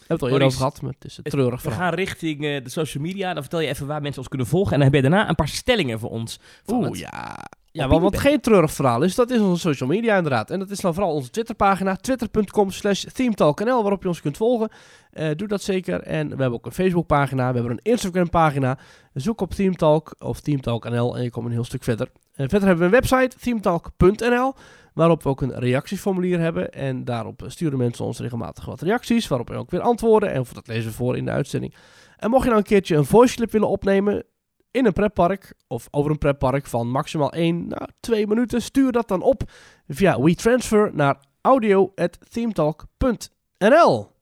We hebben het al eerder over gehad, maar het is een treurig We verhaal. gaan richting eh, de social media. Dan vertel je even waar mensen ons kunnen volgen. En dan heb je daarna een paar stellingen voor ons. Oeh, het- ja. Ja, wat geen treurig verhaal is, dat is onze social media inderdaad. En dat is dan vooral onze Twitterpagina, twitter.com slash themetalknl, waarop je ons kunt volgen. Eh, doe dat zeker. En we hebben ook een Facebookpagina, we hebben een Instagram-pagina. Zoek op Themetalk of Themetalk.nl en je komt een heel stuk verder. En verder hebben we een website, themetalk.nl, waarop we ook een reactieformulier hebben. En daarop sturen mensen ons regelmatig wat reacties, waarop we ook weer antwoorden. En dat lezen we voor in de uitzending. En mocht je nou een keertje een voice clip willen opnemen, in een pretpark of over een pretpark van maximaal 1, nou 2 minuten, stuur dat dan op via WeTransfer naar audio.themetalk.nl.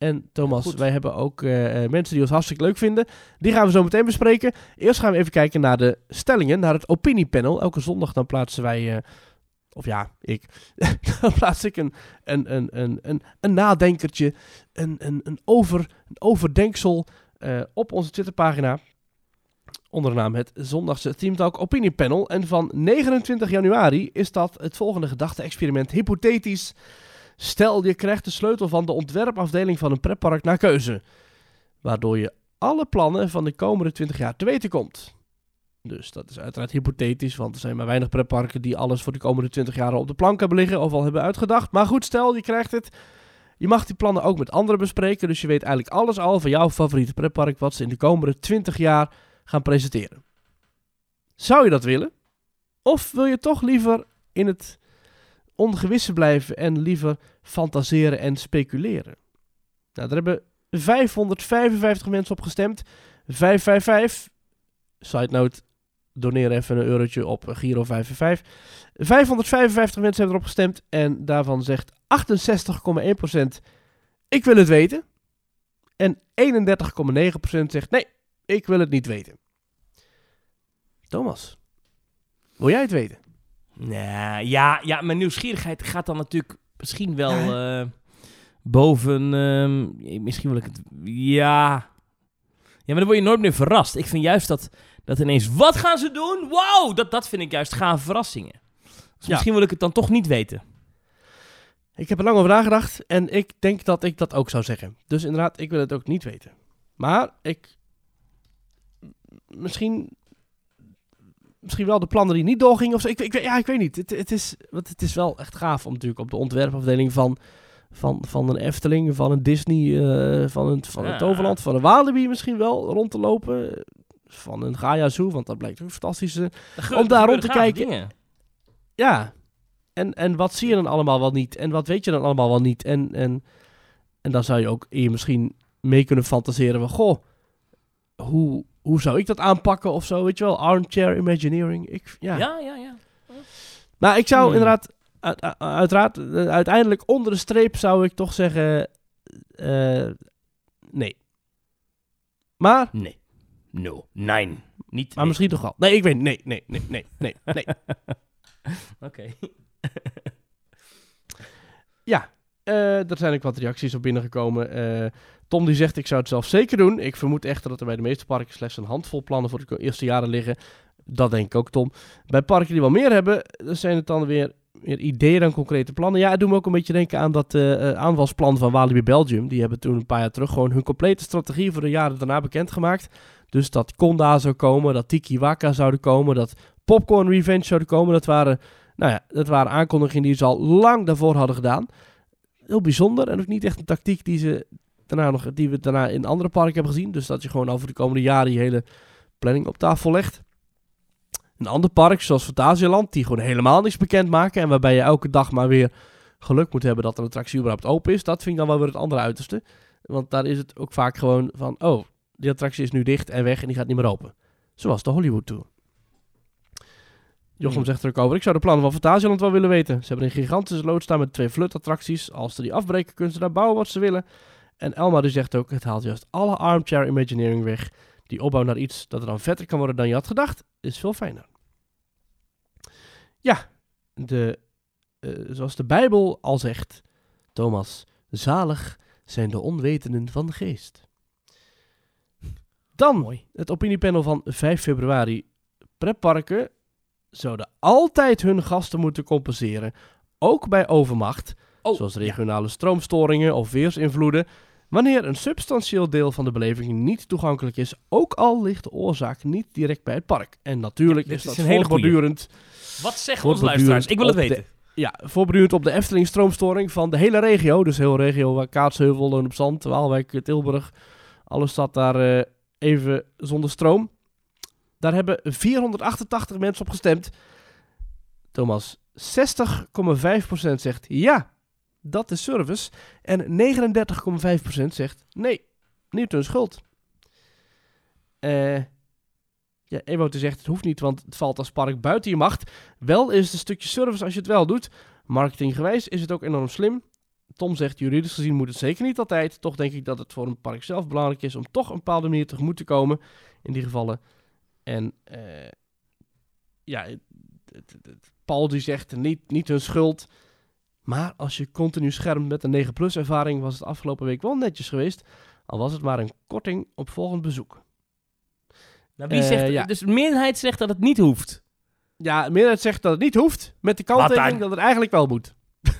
En Thomas, wij hebben ook eh, eh, mensen die ons hartstikke leuk vinden. Die gaan we zo meteen bespreken. Eerst gaan we even kijken naar de stellingen, naar het opiniepanel. Elke zondag dan plaatsen wij, eh, of ja, ik, dan plaats ik een, een, een, een, een, een nadenkertje, een, een, een, over, een overdenksel op onze Twitterpagina onder de naam het zondagse Teamtalk Opiniepanel. En van 29 januari is dat het volgende gedachte-experiment hypothetisch. Stel, je krijgt de sleutel van de ontwerpafdeling van een pretpark naar keuze. Waardoor je alle plannen van de komende 20 jaar te weten komt. Dus dat is uiteraard hypothetisch, want er zijn maar weinig pretparken die alles voor de komende 20 jaar op de plank hebben liggen of al hebben uitgedacht. Maar goed, stel, je krijgt het. Je mag die plannen ook met anderen bespreken, dus je weet eigenlijk alles al van jouw favoriete pretpark wat ze in de komende 20 jaar gaan presenteren. Zou je dat willen? Of wil je toch liever in het ongewisse blijven en liever fantaseren en speculeren? Nou, daar hebben 555 mensen op gestemd. 555. Side note, doneer even een eurotje op Giro 555. 555 mensen hebben erop gestemd en daarvan zegt 68,1% ik wil het weten. En 31,9% zegt nee, ik wil het niet weten. Thomas, wil jij het weten? Nou, ja, ja, mijn nieuwsgierigheid gaat dan natuurlijk misschien wel eh, boven... ehm, misschien wil ik het... Ja... Ja, maar dan word je nooit meer verrast. Ik vind juist dat, dat ineens... Wat gaan ze doen? Wow! Dat, dat vind ik juist gave verrassingen. Dus Ja. misschien wil ik het dan toch niet weten. Ik heb er lang over nagedacht en ik denk dat ik dat ook zou zeggen. Dus inderdaad, ik wil het ook niet weten. Maar ik... Misschien... Misschien wel de plannen die niet doorgingen of zo. Ik, ik, weet- ja, ik weet niet. Het, het, is, want het is wel echt gaaf om natuurlijk op de ontwerpafdeling van, van, van een Efteling, van een Disney, eh, van een, van een Ja. Toverland, van een Walibi misschien wel rond te lopen. Van een Gaia Zoo, want dat blijkt ook fantastisch. ge- Om daar rond te kijken. dingen. Ja. En, en wat zie je dan allemaal wel niet? En wat weet je dan allemaal wel niet? En, en, en dan zou je ook je misschien mee kunnen fantaseren van... Goh, hoe, hoe zou ik dat aanpakken of zo? Weet je wel, armchair imagineering. Ik, ja. Ja, ja, ja. Maar ik zou Hmm. inderdaad... uit- uit- uiteraard, eh, uiteindelijk onder de streep zou ik toch zeggen... eh, nee. Maar, Nee. No. Nein. Niet. maar nee. misschien toch wel. Nee, ik weet Nee, nee, nee, nee, nee, nee. Oké. Eh, er zijn ook wat reacties op binnengekomen. Eh, Tom die zegt, ik zou het zelf zeker doen. Ik vermoed echter dat er bij de meeste parken slechts een handvol plannen voor de eerste jaren liggen. Dat denk ik ook, Tom. Bij parken die wel meer hebben, zijn het dan weer meer ideeën dan concrete plannen. Ja, het doet me ook een beetje denken aan dat eh, aanvalsplan van Walibi Belgium. Die hebben toen een paar jaar terug gewoon hun complete strategie voor de jaren daarna bekendgemaakt. Dus dat Conda zou komen, dat Tiki Waka zouden komen, dat Popcorn Revenge zouden komen. Dat waren, nou ja, dat waren aankondigingen die ze al lang daarvoor hadden gedaan heel bijzonder en ook niet echt een tactiek die, ze daarna nog, die we daarna in andere parken hebben gezien. Dus dat je gewoon over de komende jaren je hele planning op tafel legt. Een ander park, zoals Fantasialand, die gewoon helemaal niks bekend maken en waarbij je elke dag maar weer geluk moet hebben dat een attractie überhaupt open is. Dat vind ik dan wel weer het andere uiterste. Want daar is het ook vaak gewoon van, oh, die attractie is nu dicht en weg en die gaat niet meer open. Zoals de Hollywood Tour. Jochem zegt er ook over. Ik zou de plannen van Fantasieland wel willen weten. Ze hebben een gigantische loods staan met twee flutattracties. Als ze die afbreken, kunnen ze daar bouwen wat ze willen. En Elma die zegt ook, het haalt juist alle armchair imagineering weg. Die opbouw naar iets dat er dan vetter kan worden dan je had gedacht, is veel fijner. Ja, de, eh, zoals de Bijbel al zegt, Thomas, zalig zijn de onwetenden van de geest. Dan Mooi. het opiniepanel van 5 februari. Pretparken zouden altijd hun gasten moeten compenseren, ook bij overmacht, Oh, zoals regionale stroomstoringen of weersinvloeden, wanneer een substantieel deel van de beleving niet toegankelijk is, ook al ligt de oorzaak niet direct bij het park. En natuurlijk Dit is is dat een hele voortdurend, Wat zeggen onze luisteraars? Ik wil het weten. ja, voortdurend op de Efteling stroomstoring van de hele regio, dus heel regio waar Kaatsheuvel, Loon op Zand, Waalwijk, Tilburg, alles staat daar eh, even zonder stroom. Daar hebben 488 mensen op gestemd. Thomas, 60,5% zegt ja, dat is service. En 39,5% zegt nee, niet hun schuld. Eh ja, Ewout zegt het hoeft niet, want het valt als park buiten je macht. Wel is het een stukje service als je het wel doet. Marketinggewijs is het ook enorm slim. Tom zegt, juridisch gezien moet het zeker niet altijd. Toch denk ik dat het voor een park zelf belangrijk is om toch een bepaalde manier tegemoet te komen. In die gevallen. En eh, ja, Paul die zegt niet, niet hun schuld. Maar als je continu schermt met een 9 plus ervaring was het afgelopen week wel netjes geweest. Al was het maar een korting op volgend bezoek. Nou, wie Eh, zegt, ja. Dus de meerderheid zegt dat het niet hoeft. Ja, de meerderheid zegt dat het niet hoeft. Met de kanttekening dat het eigenlijk wel moet.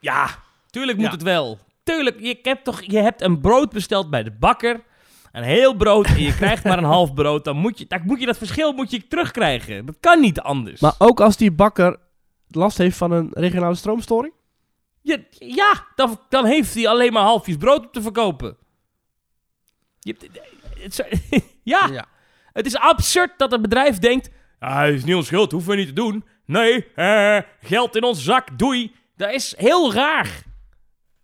Ja, tuurlijk moet Ja. het wel. Tuurlijk, je hebt toch je hebt een brood besteld bij de bakker. Een heel brood en je krijgt maar een half brood. Dan moet je, dan moet je dat verschil moet je terugkrijgen. Dat kan niet anders. Maar ook als die bakker last heeft van een regionale stroomstoring? Ja, dan, dan heeft hij alleen maar halfjes brood op te verkopen. Je, het is- ja, het is absurd dat een bedrijf denkt... Ah, het is niet ons schuld, hoeven we niet te doen. Nee, geld in onze zak, doei. Dat is heel raar.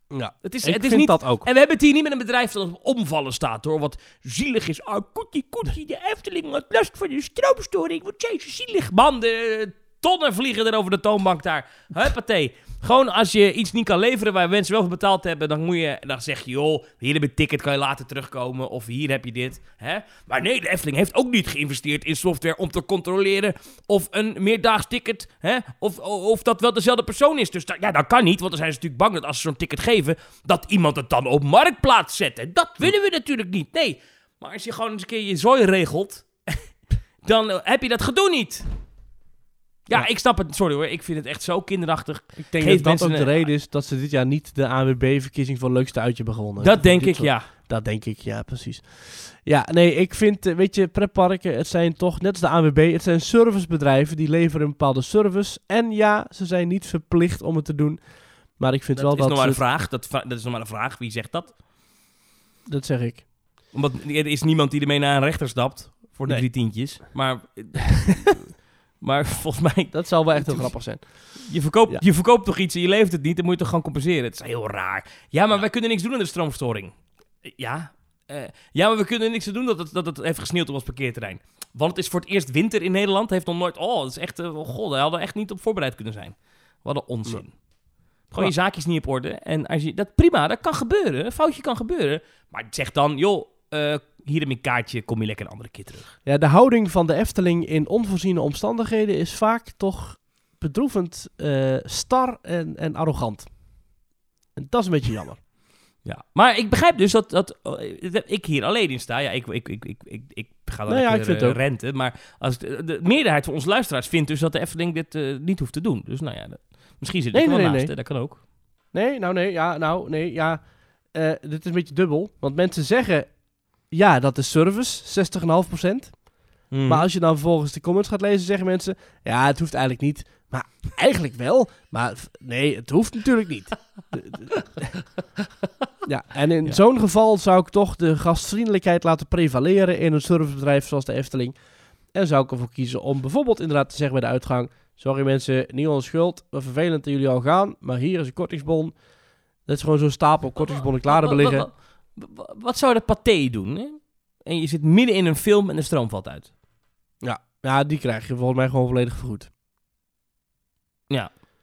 Ja. Het is, Ik het is vind niet, dat ook. En we hebben het hier niet met een bedrijf dat op omvallen staat, hoor. Wat zielig is. Oh, koetie, koetie, de Efteling had last van de stroomstoring. Wat zijn ze zielig. Man, de tonnen vliegen er over de toonbank daar. Huppatee. Gewoon als je iets niet kan leveren waar mensen wel voor betaald hebben, dan moet je, dan zeg je, joh, hier heb je ticket, kan je later terugkomen. Of hier heb je dit. Hè? Maar nee, de Efteling heeft ook niet geïnvesteerd in software om te controleren of een meerdaags ticket, hè, of, of dat wel dezelfde persoon is. Dus ja, dat kan niet, want dan zijn ze natuurlijk bang dat als ze zo'n ticket geven, dat iemand het dan op marktplaats zet. Dat willen we natuurlijk niet. Nee, maar als je gewoon eens een keer je zooi regelt, dan heb je dat gedoe niet. Ja, Ja. ik snap het. Sorry hoor, ik vind het echt zo kinderachtig. Ik denk Geef dat dat ook de reden is dat ze dit jaar niet de AWB-verkiezing voor leukste uitje hebben gewonnen. Dat denk ik, soort- ja. Dat denk ik, ja, precies. Ja, nee, ik vind, eh, weet je, pretparken, het zijn toch, net als de ANWB, het zijn servicebedrijven die leveren een bepaalde service. En ja, ze zijn niet verplicht om het te doen. Maar ik vind Dat wel is dat nog maar een vraag. Dat, dat is nog maar een vraag. Wie zegt dat? dat zeg ik. Omdat er is niemand die ermee naar een rechter stapt voor die Nee. drie tientjes. Maar, maar volgens mij, Dat zal wel echt heel grappig zijn. je verkoopt, Ja. je verkoopt toch iets en je levert het niet, dan moet je toch gewoon compenseren. Het is heel raar. Ja, maar wij kunnen niks doen aan de stroomstoring. Ja, eh, ja, maar we kunnen niks doen dat het, dat het heeft gesneeuwd op ons parkeerterrein. Want het is voor het eerst winter in Nederland. Heeft nog nooit. Oh, dat is echt. eh, oh god, daar hadden we echt niet op voorbereid kunnen zijn. Wat een onzin. Gewoon je zaakjes niet op orde. En als je. Dat prima, dat kan gebeuren. Een foutje kan gebeuren. Maar zeg dan, joh, eh, hier je een kaartje. Kom je lekker een andere keer terug. Ja, de houding van de Efteling in onvoorziene omstandigheden is vaak toch bedroevend eh, star en, en arrogant. En dat is een beetje jammer. Ja. Maar ik begrijp dus dat, dat, eh, dat ik hier alleen in sta. Ja, ik, ik, ik, ik, ik, ik ga dan Nou ja, lekker, ik vind het eh, ook. renten. Maar als de, de meerderheid van onze luisteraars vindt dus dat de Efteling dit niet hoeft te doen. Dus nou ja, dat- misschien zit Nee, er wel nee, naast. hè, Dat kan ook. Nee, nou nee, ja, nou nee, ja. Dit is een beetje dubbel. Want mensen zeggen, ja, dat is service, 60,5%. Mhm. Maar als je dan vervolgens de comments gaat lezen, zeggen mensen, ja, het hoeft eigenlijk niet. Maar eigenlijk wel. Maar nee, het hoeft natuurlijk niet. Ja, en in Ja. zo'n geval zou ik toch de gastvriendelijkheid laten prevaleren in een servicebedrijf zoals de Efteling. En zou ik ervoor kiezen om bijvoorbeeld inderdaad te zeggen bij de uitgang, sorry mensen, niet onze schuld, wat vervelend dat jullie al gaan, maar hier is een kortingsbon. Dat is gewoon zo'n stapel kortingsbonnen klaar hebben liggen. Wat, zou de paté doen? Hè? En je zit midden in een film en de stroom valt uit. Ja, die krijg je volgens mij gewoon volledig vergoed.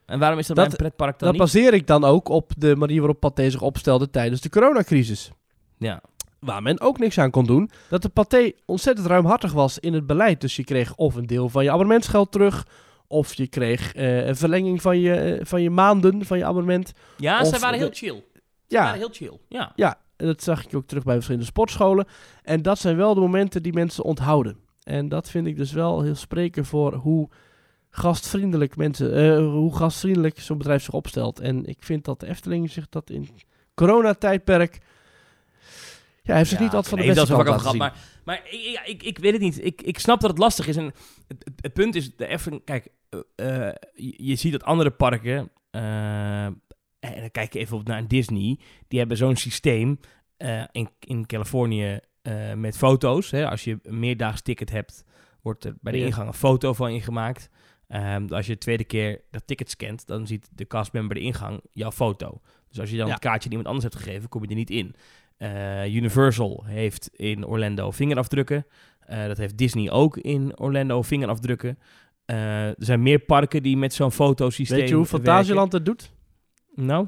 En waarom is dat, Dat- bij een pretpark dan Dat niet? baseer ik dan ook op de manier waarop Pathé zich opstelde tijdens de coronacrisis. Ja. Waar men ook niks aan kon doen. Dat de Pathé ontzettend ruimhartig was in het beleid. Dus je kreeg of een deel van je abonnementsgeld terug. Of je kreeg eh, een verlenging van je, eh, van je maanden van je abonnement. Ja, zij waren heel chill. Ja, Ja, heel chill. Ja. ja, en dat zag ik ook terug bij verschillende sportscholen. En dat zijn wel de momenten die mensen onthouden. En dat vind ik dus wel heel spreken voor hoe gastvriendelijk mensen, eh, hoe gastvriendelijk zo'n bedrijf zich opstelt. En ik vind dat de Efteling zich dat in coronatijdperk, ja, heeft zich niet altijd van de nee, beste dat is kant gehad. zien. Maar, maar ik, ik, ik weet het niet. Ik, ik snap dat het lastig is. En het, het, het punt is, de Efteling... Kijk, eh, eh, je, je ziet dat andere parken... en dan kijk je even op naar Disney. Die hebben zo'n systeem eh, in, in Californië eh, met foto's. Hè. Als je een meerdaags ticket hebt, wordt er bij de ingang een foto van je gemaakt. Ehm, als je de tweede keer dat ticket scant, dan ziet de castmember de ingang jouw foto. Dus als je dan Ja. het kaartje aan iemand anders hebt gegeven, kom je er niet in. Eh, Universal heeft in Orlando vingerafdrukken. Eh, dat heeft Disney ook in Orlando vingerafdrukken. Eh, er zijn meer parken die met zo'n fotosysteem Weet je hoe. Fantasieland het doet? Nou,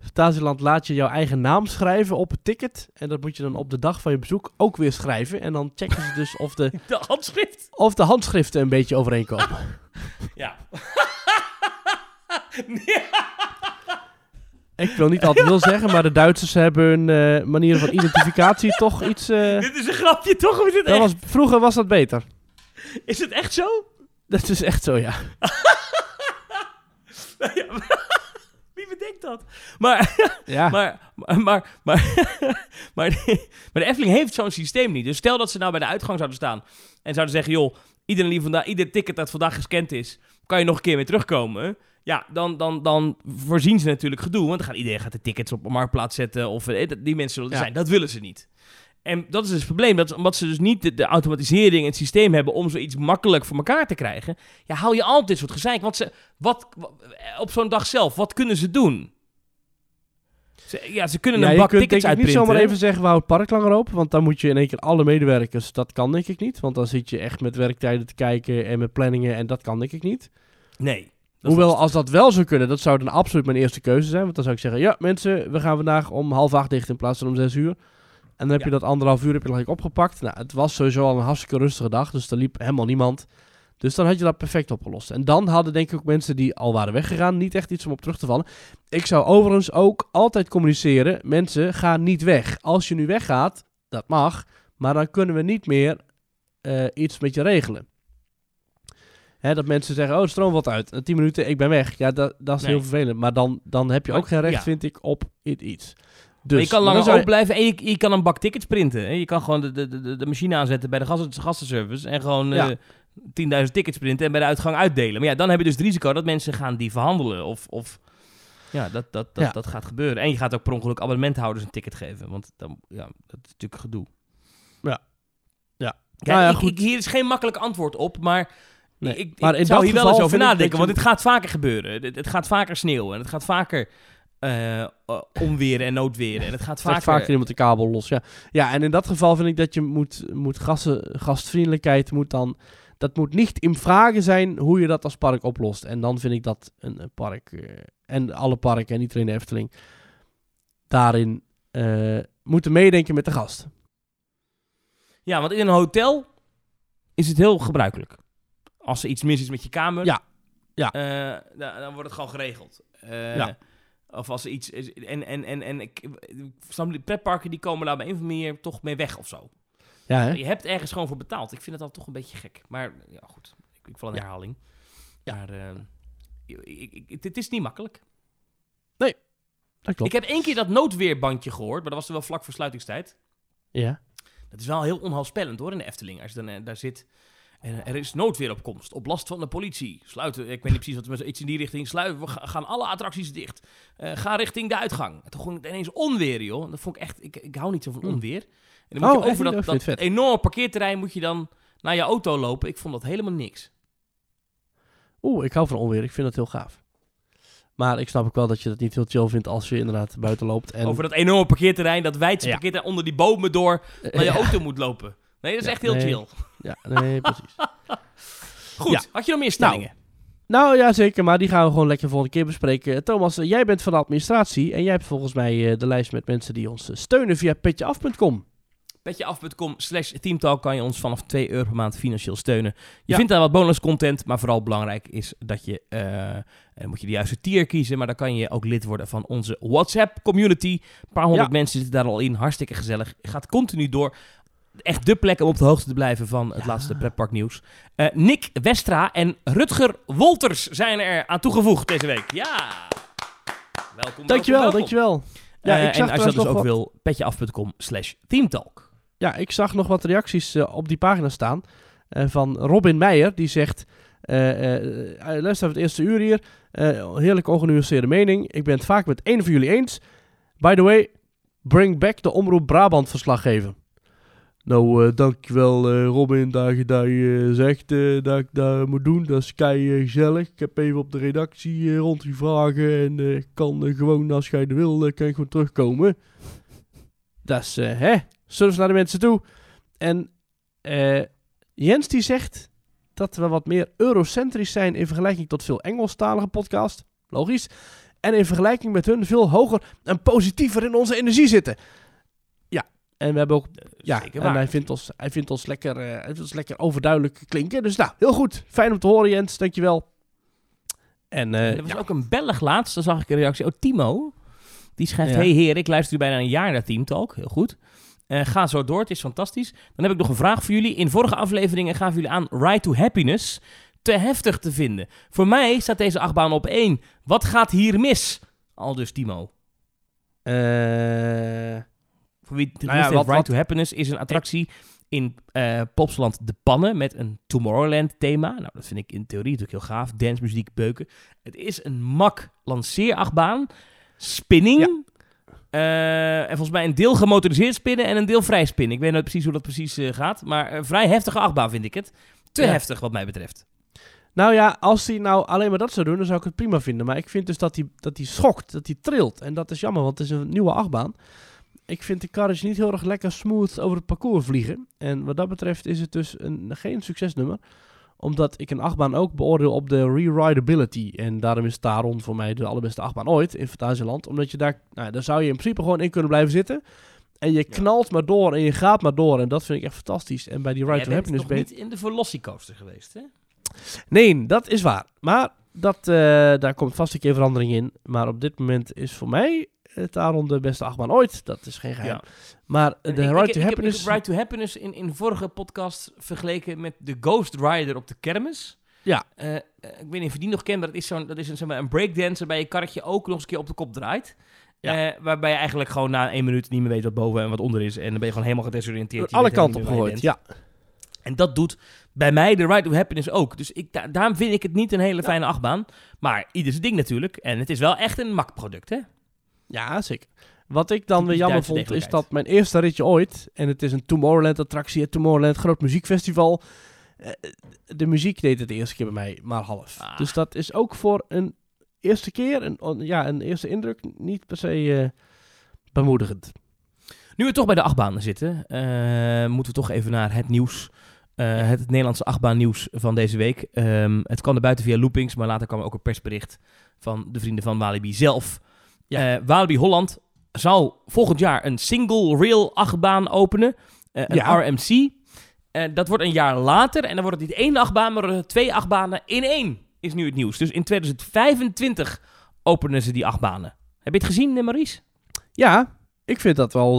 Fantasieland laat je jouw eigen naam schrijven op het ticket. En dat moet je dan op de dag van je bezoek ook weer schrijven. En dan checken ze dus of de, de handschrift. of de handschriften een beetje overeenkomen. Ja. Ik wil niet altijd veel zeggen, maar de Duitsers hebben hun eh, manieren van identificatie toch iets... eh, Dit is een grapje, toch? Of is dat echt? was, vroeger was dat beter. Is het echt zo? Dat is echt zo, ja. Ja, Wie bedenkt dat? Maar, Ja, maar, maar, maar, maar, maar, de, maar de Efteling heeft zo'n systeem niet. Dus stel dat ze nou bij de uitgang zouden staan en zouden zeggen, joh, iedereen die vandaag, ieder ticket dat vandaag gescand is, kan je nog een keer weer terugkomen. Ja, dan, dan, dan voorzien ze natuurlijk gedoe, want dan gaat iedereen gaat de tickets op een marktplaats zetten of eh, die mensen zullen er Ja. zijn. Dat willen ze niet. En dat is dus het probleem, dat, omdat ze dus niet de, de automatisering en het systeem hebben om zoiets makkelijk voor elkaar te krijgen, ja, hou je altijd dit soort gezeik. Want ze, wat, wa- op zo'n dag zelf, wat kunnen ze doen? Ze, ja, ze kunnen ja een bak kunt denk tickets ik niet uitprinten. zomaar even zeggen, we houden het park langer open. Want dan moet je in één keer alle medewerkers, dat kan denk ik niet. Want dan zit je echt met werktijden te kijken en met planningen en dat kan denk ik niet. Nee. Hoewel, als dat wel zou kunnen, dat zou dan absoluut mijn eerste keuze zijn. Want dan zou ik zeggen, ja mensen, we gaan vandaag om half acht dicht in plaats van om zes uur. En dan heb je dat anderhalf uur heb je gelijk opgepakt. Nou, het was sowieso al een hartstikke rustige dag, dus er liep helemaal niemand. Dus dan had je dat perfect opgelost. En dan hadden denk ik ook mensen die al waren weggegaan niet echt iets om op terug te vallen. Ik zou overigens ook altijd communiceren, mensen, ga niet weg. Als je nu weggaat, dat mag, maar dan kunnen we niet meer eh, iets met je regelen. Hè, dat mensen zeggen, oh, stroom valt uit. In 10 minuten, ik ben weg. Ja, dat, dat is Nee. heel vervelend. Maar dan, dan heb je Maar- ook geen recht, ja. vind ik, op iets. Dus, je kan dan langer zou je- open blijven en je, je kan een bak tickets printen. Hè? Je kan gewoon de, de, de, de machine aanzetten bij de gasten, gastenservice en gewoon Ja. eh 10.000 tickets printen en bij de uitgang uitdelen. Maar ja, dan heb je dus het risico dat mensen gaan die verhandelen. Of, of ja, dat, dat, dat, Ja. dat gaat gebeuren. En je gaat ook per ongeluk abonnementhouders een ticket geven. Want dan, ja, dat is natuurlijk gedoe. Ja. Ja. Kijk, Nou ja, ik- goed. ik- hier is geen makkelijk antwoord op, maar Nee. ik, ik Maar zou hier wel eens over nadenken. Want het gaat vaker gebeuren. Het, het gaat vaker sneeuwen. En het gaat vaker onweren en noodweren. En het gaat vaker... vaker iemand de kabel los, ja. Ja, en in dat geval vind ik dat je moet, moet gastvriendelijkheid moet dan... Dat moet niet in vragen zijn hoe je dat als park oplost. En dan vind ik dat een, een park, eh, en alle parken en niet alleen de Efteling, daarin moeten meedenken met de gast. Ja, want in een hotel is het heel gebruikelijk. Als er iets mis is met je kamer, Ja, ja. dan, dan wordt het gewoon geregeld. Ja. Of als er iets is. En, en, en, en ik, die pretparken die komen daar op een of andere manier toch mee weg of zo. Ja, hè? Je hebt ergens gewoon voor betaald. Ik vind het dan toch een beetje gek. Maar ja, goed. Ik, ik val Ja. herhaling. Ja. Maar ik, ik, ik- het is niet makkelijk. Dat klopt. Ik heb één keer dat noodweerbandje gehoord, maar dat was wel vlak voor sluitingstijd. Ja. Dat is wel heel onheilspellend hoor in de Efteling. Als je dan eh, daar zit. En er is noodweeropkomst op last van de politie. Sluiten, ik weet niet precies wat, maar iets in die richting. Sluiten, we ga- gaan alle attracties dicht. Eh, ga richting de uitgang. En toen ging het ineens onweer, joh. Dat vond ik echt, ik, ik hou niet zo van Hmm. onweer. En dan moet Oh, je echt over dat, Oh, dat enorme parkeerterrein moet je dan naar je auto lopen. Ik vond dat helemaal niks. Oeh, ik hou van onweer. Ik vind dat heel gaaf. Maar ik snap ook wel dat je dat niet heel chill vindt als je inderdaad buiten loopt. En, Over dat enorme parkeerterrein, dat wijdse Ja. parkeerterrein onder die bomen door naar je Ja. auto moet lopen. Nee, dat is Ja, echt heel nee. chill. Ja, nee, precies. Goed, Ja. had je nog meer stellingen? Nou ja, zeker, maar die gaan we gewoon lekker de volgende keer bespreken. Thomas, eh, jij bent van de administratie en jij hebt volgens mij eh, de lijst met mensen die ons eh, steunen via petjeaf.com. Petjeaf.com slash teamtalk kan je ons vanaf 2 euro per maand financieel steunen. Je Ja. vindt daar wat bonus content, maar vooral belangrijk is dat je, dan moet je de juiste tier kiezen, maar dan kan je ook lid worden van onze WhatsApp community. Een paar honderd Ja. mensen zitten daar al in, hartstikke gezellig. Gaat continu door. Echt de plek om op de hoogte te blijven van het Ja. laatste pretparknieuws. Eh Nick Westra en Rutger Wolters zijn er aan toegevoegd deze week. Ja! Welkom, Dankjewel, welkom, dankjewel. Ja, Eh, ik zag en als je dat dus ook wat- wil, petjeaf.com slash teamtalk. Ja, ik zag nog wat reacties eh, op die pagina staan. van Robin Meijer, die zegt... luistert naar het eerste uur hier. heerlijk ongenuanceerde mening. Ik ben het vaak met één van jullie eens. By the way, bring back de Omroep Brabant verslaggever. Nou, eh, dankjewel eh, Robin dat je dat je zegt eh, dat ik dat moet doen. Dat is kei gezellig. Ik heb even op de redactie rond die vragen. En ik kan gewoon, als jij wil, kan ik gewoon terugkomen. Dat is, hè, service naar de mensen toe. En Jens die zegt dat we wat meer eurocentrisch zijn in vergelijking tot veel Engelstalige podcasts. Logisch. En in vergelijking met hun veel hoger en positiever in onze energie zitten. Ja, en we hebben ook ja, Zeker en waar. hij vindt ons, hij vindt ons, lekker, eh, hij vindt ons lekker overduidelijk klinken. Dus nou, heel goed. Fijn om te horen, Jens. Dankjewel. En eh, er was ja, ook een Belg laatst, dan zag ik een reactie. Oh, Timo. Die schrijft, Ja. hey heer, ik luister u bijna een jaar naar Teamtalk. Heel goed. Eh, ga zo door, het is fantastisch. Dan heb ik nog een vraag voor jullie. In vorige afleveringen gaven jullie aan Ride to Happiness te heftig te vinden. Voor mij staat deze achtbaan op één. Wat gaat hier mis? Al dus Timo. eh, Voor wie het Nou ja, wat- wat- to Happiness is een attractie in eh Popsland De Pannen met een Tomorrowland thema. Nou, dat vind ik in theorie natuurlijk heel gaaf. Dance, muziek, beuken. Het is een mak lanceerachtbaan. Spinning. Eh, en volgens mij een deel gemotoriseerd spinnen en een deel vrij spinnen. Ik weet nooit precies hoe dat precies eh, gaat. Maar een vrij heftige achtbaan vind ik het. Te Ja. heftig wat mij betreft. nou ja, als hij nou alleen maar dat zou doen, dan zou ik het prima vinden. Maar ik vind dus dat hij, dat schokt, dat hij trilt. En dat is jammer, want het is een nieuwe achtbaan. Ik vind de carriage niet heel erg lekker smooth over het parcours vliegen. En wat dat betreft is het dus een, geen succesnummer. Omdat ik een achtbaan ook beoordeel op de re-rideability. En daarom is Taron voor mij de allerbeste achtbaan ooit in Fantasieland. Omdat je daar, nou, daar zou je in principe gewoon in kunnen blijven zitten. En je knalt maar door en je gaat maar door. En dat vind ik echt fantastisch. En bij die Ride to bent Happiness je- niet in de Velocicoaster geweest, hè? Nee, dat is waar. Maar dat, eh, daar komt vast een keer verandering in. Maar op dit moment is voor mij daarom de beste achtbaan ooit. Dat is geen geheim. Ja. Maar de Ik- Ride ik, to ik, Happiness... Ik heb Ride to Happiness in, in vorige podcast vergeleken met de Ghost Rider op de kermis. Ja. Eh, eh, ik weet niet of je die nog kent, maar dat is, zo'n, dat is een, zeg maar, een breakdance waarbij je karretje ook nog eens een keer op de kop draait. Ja. Eh, waarbij je eigenlijk gewoon na één minuut niet meer weet wat boven en wat onder is. En dan ben je gewoon helemaal gedesoriënteerd. Alle kanten niet op meer waar je gegooid. bent. Ja. En dat doet bij mij de Ride to Happiness ook. Dus ik, da- daarom vind ik het niet een hele fijne achtbaan. Maar ieder zijn ding natuurlijk. En het is wel echt een makproduct, hè? Ja, zeker. Wat ik dan weer jammer vond, is dat mijn eerste ritje ooit... En het is een Tomorrowland-attractie. Het Tomorrowland, groot muziekfestival. eh, de muziek deed het de eerste keer bij mij maar half. Ah. Dus dat is ook voor een eerste keer... Een, ja, een eerste indruk niet per se eh, bemoedigend. Nu we toch bij de achtbanen zitten, eh, moeten we toch even naar het nieuws. Het Nederlandse achtbaannieuws van deze week. Ehm, het kwam er buiten via loopings, maar later kwam er ook een persbericht van de vrienden van Walibi zelf. Ja. Eh, Walibi Holland zou volgend jaar een single rail achtbaan openen, eh, een Ja. RMC. Eh, dat wordt een jaar later en dan wordt het niet één achtbaan, maar twee achtbanen in één, is nu het nieuws. Dus in 2025 openen ze die achtbanen. Heb je het gezien, Maurice? Ja, ik vind dat wel.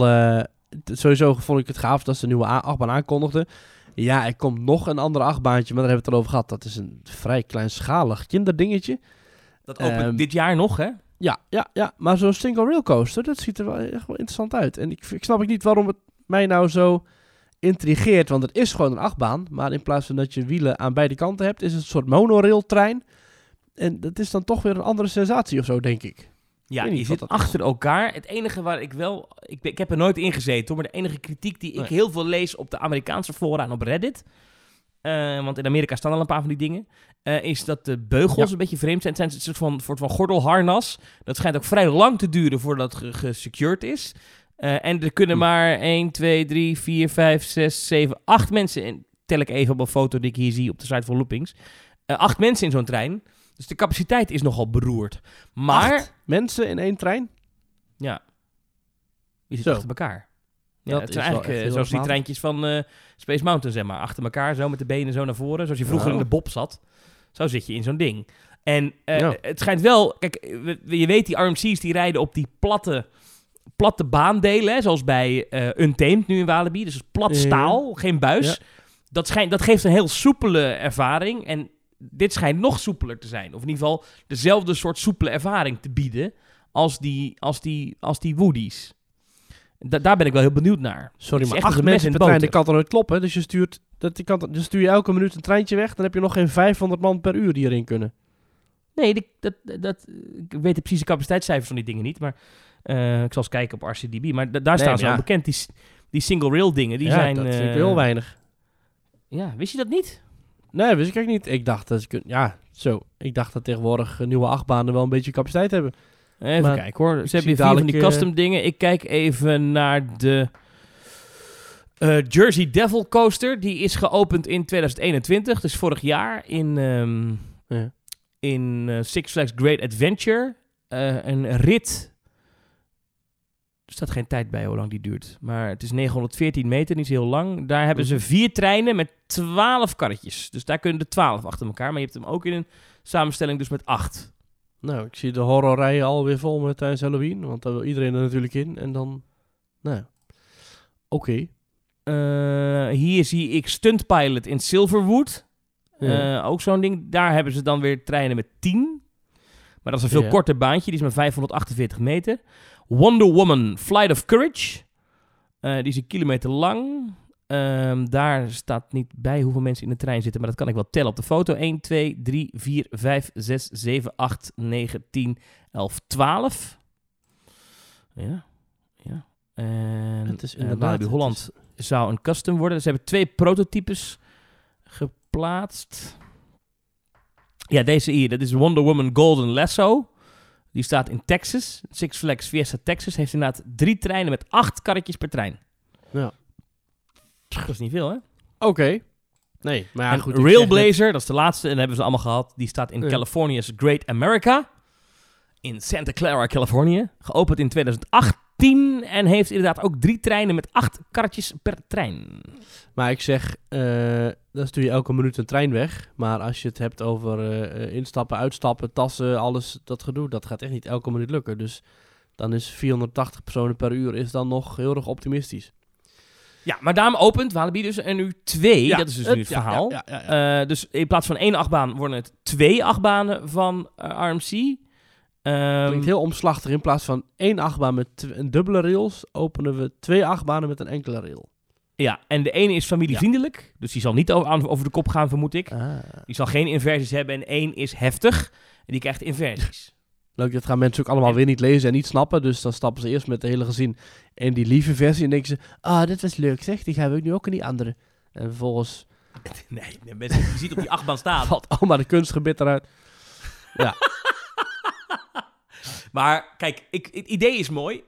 sowieso vond ik het gaaf dat ze een nieuwe achtbaan aankondigden. Ja, er komt nog een ander achtbaantje, maar daar hebben we het al over gehad. Dat is een vrij kleinschalig kinderdingetje. Dat opent Ehm, dit jaar nog, hè? Ja, ja, ja. Maar zo'n single rail coaster, dat ziet er wel echt wel interessant uit. En ik, ik snap ook niet waarom het mij nou zo intrigeert. Want het is gewoon een achtbaan. Maar in plaats van dat je wielen aan beide kanten hebt, is het een soort monorail trein. En dat is dan toch weer een andere sensatie of zo, denk ik. Ja, wat zit is. achter elkaar. Het enige waar ik wel... Ik, ik heb er nooit in gezeten, hoor. Maar de enige kritiek die ik heel veel lees op de Amerikaanse fora en op Reddit... eh, want in Amerika staan al een paar van die dingen... eh, is dat de beugels Ja. een beetje vreemd zijn. Het zijn een soort van, soort van gordelharnas. Dat schijnt ook vrij lang te duren voordat het ge- gesecured is. Eh, en er kunnen maar 1, 2, 3, 4, 5, 6, 7, 8 mensen... in. tel ik even op een foto die ik hier zie op de site van Loopings. Acht mensen in zo'n trein. Dus de capaciteit is nogal beroerd. Maar... Acht mensen in één trein? Ja. Je zit achter elkaar. Ja, Dat het zijn eigenlijk eh, zoals die treintjes van eh, Space Mountain, zeg maar. Achter elkaar, zo met de benen zo naar voren. Zoals je vroeger in de bob zat. Zo zit je in zo'n ding. En eh, Ja. het schijnt wel... Kijk, je weet, die RMC's die rijden op die platte, platte baandelen. Hè, zoals bij eh Untamed nu in Walibi. Dus plat Ja. staal, geen buis. Ja. Dat, schijnt, dat geeft een heel soepele ervaring. En dit schijnt nog soepeler te zijn. Of in ieder geval dezelfde soort soepele ervaring te bieden... als die, als die, als die Woody's. Da- daar ben ik wel heel benieuwd naar. Sorry, maar acht mensen in per trein, dat kan toch nooit kloppen? Dus je stuurt, dat, je kan, dan stuur je elke minuut een treintje weg, dan heb je nog geen 500 man per uur die erin kunnen. Nee, die- dat, dat, ik weet de precieze capaciteitscijfers van die dingen niet, maar eh, ik zal eens kijken op RCDB. Maar da- daar staan ze al bekend, die, die single rail dingen, die ja, zijn... dat vind ik eh, heel weinig. Ja, wist je dat niet? Nee, wist ik eigenlijk niet. Ik dacht dat ze ja, zo. Ik dacht dat tegenwoordig eh, nieuwe achtbanen wel een beetje capaciteit hebben. Even Maar kijken hoor. Ze hebben hier vier van die eh, custom dingen. Ik kijk even naar de eh, Jersey Devil Coaster. Die is geopend in 2021, dus vorig jaar in, ehm, Ja. in eh, Six Flags Great Adventure. Eh, een rit. Er staat geen tijd bij hoe lang die duurt. Maar het is 914 meter, niet heel lang. Daar hebben ze vier treinen met 12 karretjes. Dus daar kunnen er 12 achter elkaar. Maar je hebt hem ook in een samenstelling dus met 8. Nou, ik zie de horrorrijen alweer vol met tijdens Halloween, want daar wil iedereen er natuurlijk in. En dan, nou, oké. Eh, hier zie ik Stunt Pilot in Silverwood. Ja. Eh, ook zo'n ding. Daar hebben ze dan weer treinen met 10. Maar dat is een veel Ja. korter baantje. Die is maar 548 meter. Wonder Woman Flight of Courage. Eh, die is een kilometer lang. Ehm, daar staat niet bij hoeveel mensen in de trein zitten. Maar dat kan ik wel tellen op de foto. 1, 2, 3, 4, 5, 6, 7, 8, 9, 10, 11, 12. Ja. Ja. En het is eh, inderdaad... Het Holland is- zou een custom worden. Ze hebben twee prototypes geplaatst. Ja, deze hier, dat is Wonder Woman Golden Lasso. Die staat in Texas. Six Flags Fiesta Texas heeft inderdaad drie treinen met acht karretjes per trein. Ja. Dat is niet veel, hè? Oké. Nee, maar ja, en goed. net- Railblazer, dat is de laatste, en dat hebben ze allemaal gehad. Die staat in Ja. California's Great America. In Santa Clara, Californië. Geopend in 2018 en heeft inderdaad ook drie treinen met acht karretjes per trein. Maar ik zeg, eh, dan stuur je elke minuut een trein weg. Maar als je het hebt over eh, instappen, uitstappen, tassen, alles, dat gedoe, dat gaat echt niet elke minuut lukken. Dus dan is 480 personen per uur is dan nog heel erg optimistisch. Ja, maar daarom opent Walibi dus er nu twee. dat is dus nu het verhaal. ja. Eh, dus in plaats van één achtbaan worden het twee achtbanen van eh, RMC. Ehm, Klinkt heel omslachtig. In plaats van één achtbaan met een dubbele rails, openen we twee achtbanen met een enkele rail. ja, en de ene is familievriendelijk. Dus die zal niet over de kop gaan, vermoed ik. Ah. Die zal geen inversies hebben. En één is heftig. En die krijgt inversies. Leuk, dat gaan mensen ook allemaal weer niet lezen en niet snappen. Dus dan stappen ze eerst met de hele gezin in die lieve versie. En denken ze, ah, dit was leuk zeg, die gaan we nu ook in die andere. En vervolgens nee, nee, mensen, je ziet op die achtbaan staan. valt allemaal de kunstgebit eruit. Maar kijk, ik, het idee is mooi.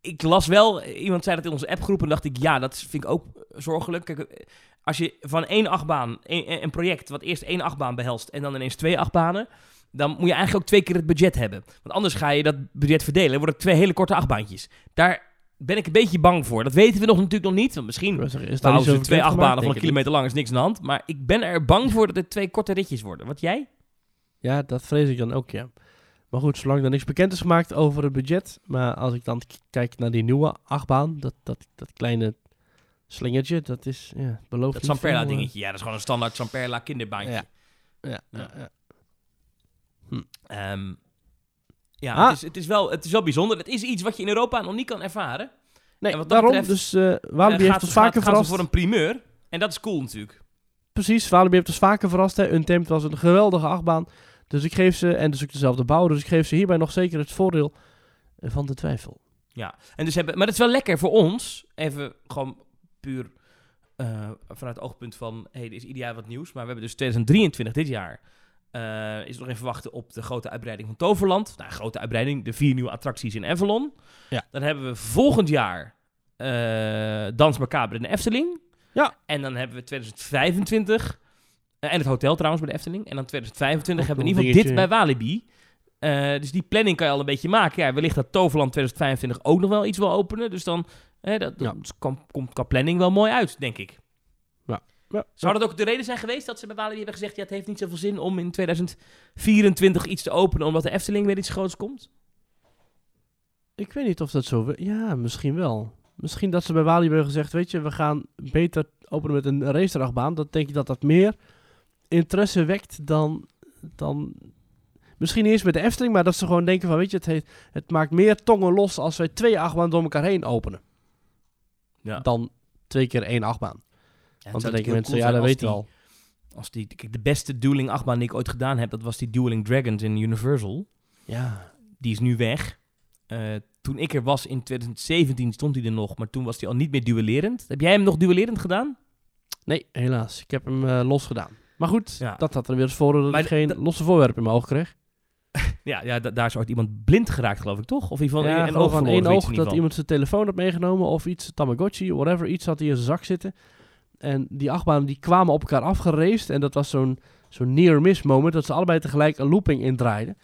Ik las wel, iemand zei dat in onze appgroep en dacht ik, ja, dat vind ik ook zorgelijk. Kijk, als je van één achtbaan, een, een project wat eerst één achtbaan behelst en dan ineens twee achtbanen, dan moet je eigenlijk ook twee keer het budget hebben. Want anders ga je dat budget verdelen, dan worden het twee hele korte achtbaantjes. Daar ben ik een beetje bang voor. Dat weten we nog natuurlijk nog niet, want misschien niet ze twee achtbanen van een kilometer lang, is niks aan de hand. Maar ik ben er bang voor dat het twee korte ritjes worden. Wat jij? Ja, dat vrees ik dan ook, ja. Maar goed, zolang er niks bekend is gemaakt over het budget. Maar als ik dan kijk naar die nieuwe achtbaan, dat, dat, dat kleine slingertje, dat is, ja, belooft Dat Samperla dingetje. Ja, dat is gewoon een standaard Samperla kinderbaantje. Ja. Ja, ja, ja. Ehm, ja, Ah. het, is, het, is wel, het is wel bijzonder. Het is iets wat je in Europa nog niet kan ervaren. Nee, En wat daarom, betreft, dus eh Walibi Eh, heeft ons gaat- vaker verrast. voor een primeur. En dat is cool natuurlijk. Precies, Walibi heeft ons vaker verrast. Hè. Untamed was een geweldige achtbaan. Dus ik geef ze, en dus ook dezelfde bouw, dus ik geef ze hierbij nog zeker het voordeel van de twijfel. Ja, en dus hebben, maar dat is wel lekker voor ons. Even gewoon puur eh, vanuit het oogpunt van... hey, er is ieder jaar wat nieuws. Maar we hebben dus 2023, dit jaar... eh, is nog even wachten op de grote uitbreiding van Toverland. Nou, grote uitbreiding. De vier nieuwe attracties in Avalon. Ja. Dan hebben we volgend jaar... eh Dans Macabre in de Efteling. Ja. En dan hebben we 2025... eh, en het hotel trouwens bij de Efteling. En dan 2025 Ook hebben we in ieder geval dit bij Walibi. Dus die planning kan je al een beetje maken. Ja, wellicht dat Toverland 2025 ook nog wel iets wil openen. Dus dan Hè, dat Ja. dat komt, komt qua planning wel mooi uit, denk ik. Ja. Zou dat ook de reden zijn geweest dat ze bij Walibi hebben gezegd... ja, het heeft niet zoveel zin om in 2024 iets te openen... omdat de Efteling weer iets groots komt? Ik weet niet of dat zo... Ja, misschien wel. Misschien dat ze bij Walibi hebben gezegd... Weet je, we gaan beter openen met een racedrachtbaan. Dat denk ik dat dat meer interesse wekt dan... dan misschien eens met de Efteling, maar dat ze gewoon denken van... Weet je, het, heeft, het maakt meer tongen los als wij twee achtbanen door elkaar heen openen. Ja. Dan twee keer één achtbaan. Ja, Want dan denken mensen, ja, dat weten we al. Als die, kijk, de beste dueling achtbaan die ik ooit gedaan heb... dat was die Dueling Dragons in Universal. Ja, Die is nu weg. Eh, toen ik er was in 2017 stond hij er nog... maar toen was hij al niet meer duellerend. Heb jij hem nog duellerend gedaan? nee, helaas. Ik heb hem eh, los gedaan. Maar goed, Ja. dat had er weer eens voor dat Maar ik geen losse voorwerp in mijn oog kreeg. Ja, ja da- daar is ooit iemand blind geraakt, geloof ik, toch? Of in ieder geval ja, een oog van één oog dat iemand zijn telefoon had meegenomen of iets, Tamagotchi, whatever, iets had hij in zijn zak zitten. En die achtbanen die kwamen op elkaar afgeraced en dat was zo'n zo'n near-miss moment dat ze allebei tegelijk een looping indraaiden.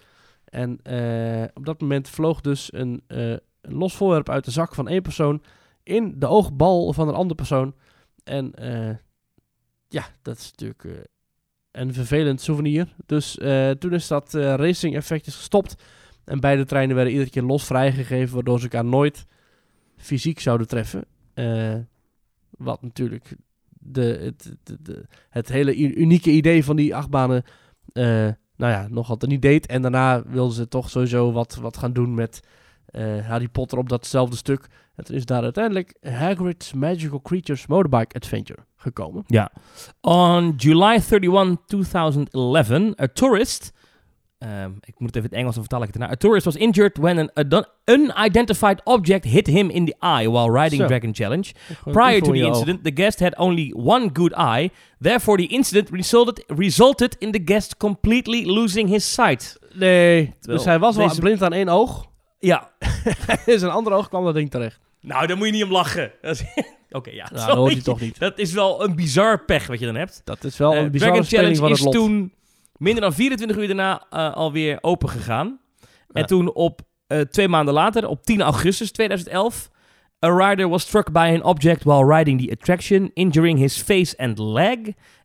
En eh, op dat moment vloog dus een, eh, een los voorwerp uit de zak van één persoon in de oogbal van een andere persoon. En eh, ja, dat is natuurlijk een vervelend souvenir. Dus toen is dat racing effect gestopt. En beide treinen werden iedere keer los vrijgegeven, waardoor ze elkaar nooit fysiek zouden treffen. Wat natuurlijk de, het, het hele unieke idee van die achtbanen, eh nou ja, nog altijd niet deed. En daarna wilden ze toch sowieso wat, wat gaan doen met eh, Harry Potter op datzelfde stuk. Toen is daar uiteindelijk Hagrid's Magical Creatures Motorbike Adventure gekomen. Ja. On July 31, 2011, a tourist... ehm, ik moet het even in het Engels dan vertaal ik het ernaar. A tourist was injured when an unidentified object hit him in the eye while riding. Dragon Challenge. Prior to the incident, the guest had only one good eye. Therefore, the incident resulted, resulted in the guest completely losing his sight. Nee, Terwijl dus hij was wel deze- blind aan één oog. Ja, in zijn andere oog kwam dat ding terecht. nou, daar moet je niet om lachen. Oké, ja. Nou, dat hoort je. toch niet. Dat is wel een bizar pech wat je dan hebt. Dat is wel Eh, een bizarre Dragon speling Challenge van het is lot. toen minder dan 24 uur daarna eh, alweer open gegaan. En toen op eh, twee maanden later, op 10 augustus 2011, a rider was struck by an object while riding the attraction, injuring his face and leg.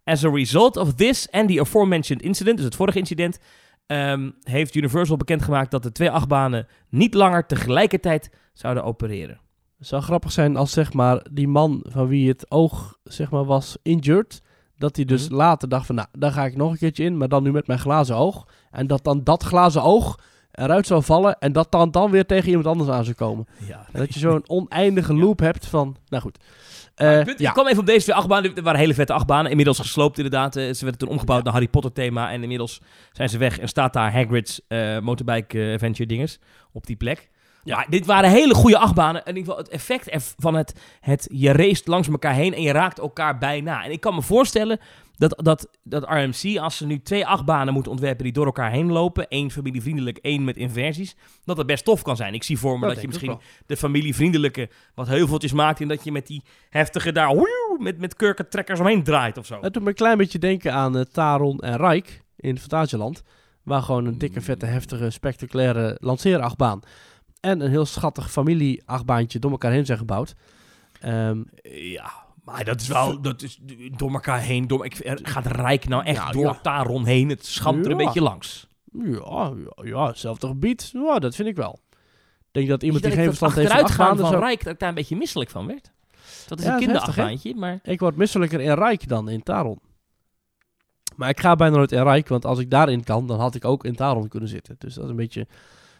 As a result of this and the aforementioned incident, dus het vorige incident, ehm, heeft Universal bekendgemaakt dat de twee achtbanen niet langer tegelijkertijd zouden opereren. Het zou grappig zijn als zeg maar die man van wie het oog zeg maar was injured, dat hij dus Mhm. later dacht van nou, daar ga ik nog een keertje in, maar dan nu met mijn glazen oog. En dat dan dat glazen oog eruit zou vallen en dat dan, dan weer tegen iemand anders aan zou komen. Ja. Dat je zo'n oneindige loop hebt van, nou goed. Eh, punt- ja, Ik kwam even op deze twee achtbanen. Er waren hele vette achtbanen. Inmiddels gesloopt inderdaad. Eh, Ze werden toen omgebouwd naar Harry Potter thema. En inmiddels zijn ze weg. En staat daar Hagrid's eh, motorbike adventure dinges op die plek. Ja, dit waren hele goede achtbanen. In ieder geval het effect van het, het... Je race langs elkaar heen en je raakt elkaar bijna. En ik kan me voorstellen dat, dat, dat RMC, als ze nu twee achtbanen moeten ontwerpen die door elkaar heen lopen... één familievriendelijk, één met inversies... dat dat best tof kan zijn. Ik zie voor me dat, je misschien de familievriendelijke wat heuveltjes maakt... en dat je met die heftige daar woeeuw, met, met kurkentrekkers omheen draait of zo. Het doet me een klein beetje denken aan eh, Taron en Rijk in Fantasieland. Waar gewoon een dikke, vette, heftige, spectaculaire lanceerachtbaan. En een heel schattig familieachtbaantje door elkaar heen zijn gebouwd. Ehm, Ja, maar dat is wel dat is door elkaar heen. Door, ik, er gaat Rijk nou echt door ja. Taron heen? Het schamt er een beetje langs. ja, ja, hetzelfde gebied. Ja, dat vind ik wel. Ik denk dat iemand die geen verstand heeft van van. Rijk, dat ik daar een beetje misselijk van werd. Dat is een kinderachtbaantje, maar... Ik word misselijker in Rijk dan in Taron. Maar ik ga bijna nooit in Rijk, want als ik daarin kan, dan had ik ook in Taron kunnen zitten. Dus dat is een beetje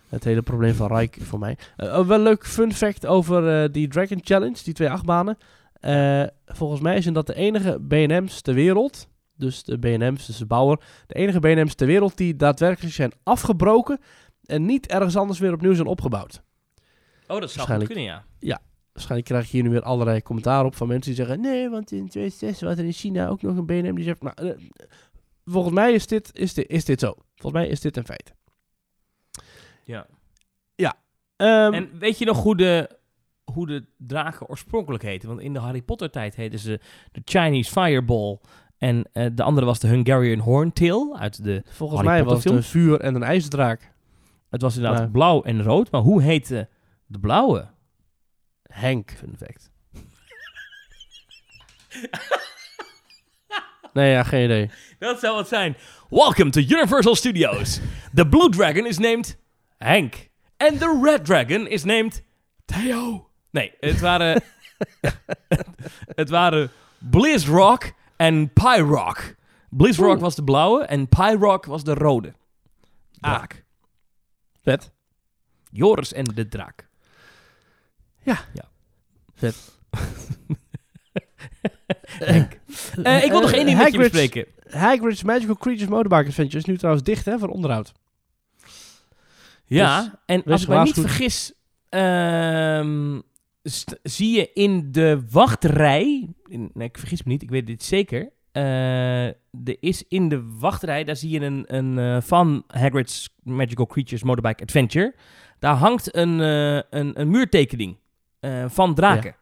het hele probleem van Rijk voor mij. Eh, oh, wel een leuk fun fact over eh, die Dragon Challenge, die twee achtbanen. Eh, volgens mij zijn dat de enige B&M's ter wereld, dus de B&M's, dus de bouwer, de enige B&M's ter wereld die daadwerkelijk zijn afgebroken en niet ergens anders weer opnieuw zijn opgebouwd. Oh, dat zou goed kunnen, ja. Waarschijnlijk krijg je hier nu weer allerlei commentaar op van mensen die zeggen... Nee, want in 2006 was er in China ook nog een BNM die zegt... Nou, volgens mij is dit, is, dit, is dit zo. Volgens mij is dit een feit. Ja. Ehm, En weet je nog hoe de, hoe de draken oorspronkelijk heten? Want in de Harry Potter tijd heten ze de Chinese Fireball. En eh, de andere was de Hungarian Horntail uit de... volgens Harry mij Potter was het een vuur en een ijsdraak. Het was inderdaad Maar- blauw en rood. Maar hoe heette de blauwe? Henk. Fun fact. Nee, ja, geen idee. Dat zou het zijn. Welcome to Universal Studios. The Blue Dragon is named Hank. En the Red Dragon is named Theo. Nee, het waren... het waren Blizzrock en Pyrock. Blizzrock Oeh. was de blauwe en Pyrock was de rode. Draak. Vet. Joris en de draak. Ja. ja. Vet. Henk. Eh, ik wil nog één ding met je bespreken. Hagrid's Magical Creatures Motorbike Adventure is nu trouwens dicht, hè, voor onderhoud. Ja, Dus, en als ik me niet vergis, ehm, zie je in de wachtrij, in, nee, ik vergis me niet, ik weet dit zeker, eh, er is in de wachtrij, daar zie je een, een eh, van Hagrid's Magical Creatures Motorbike Adventure, daar hangt een, eh, een, een muurtekening van draken.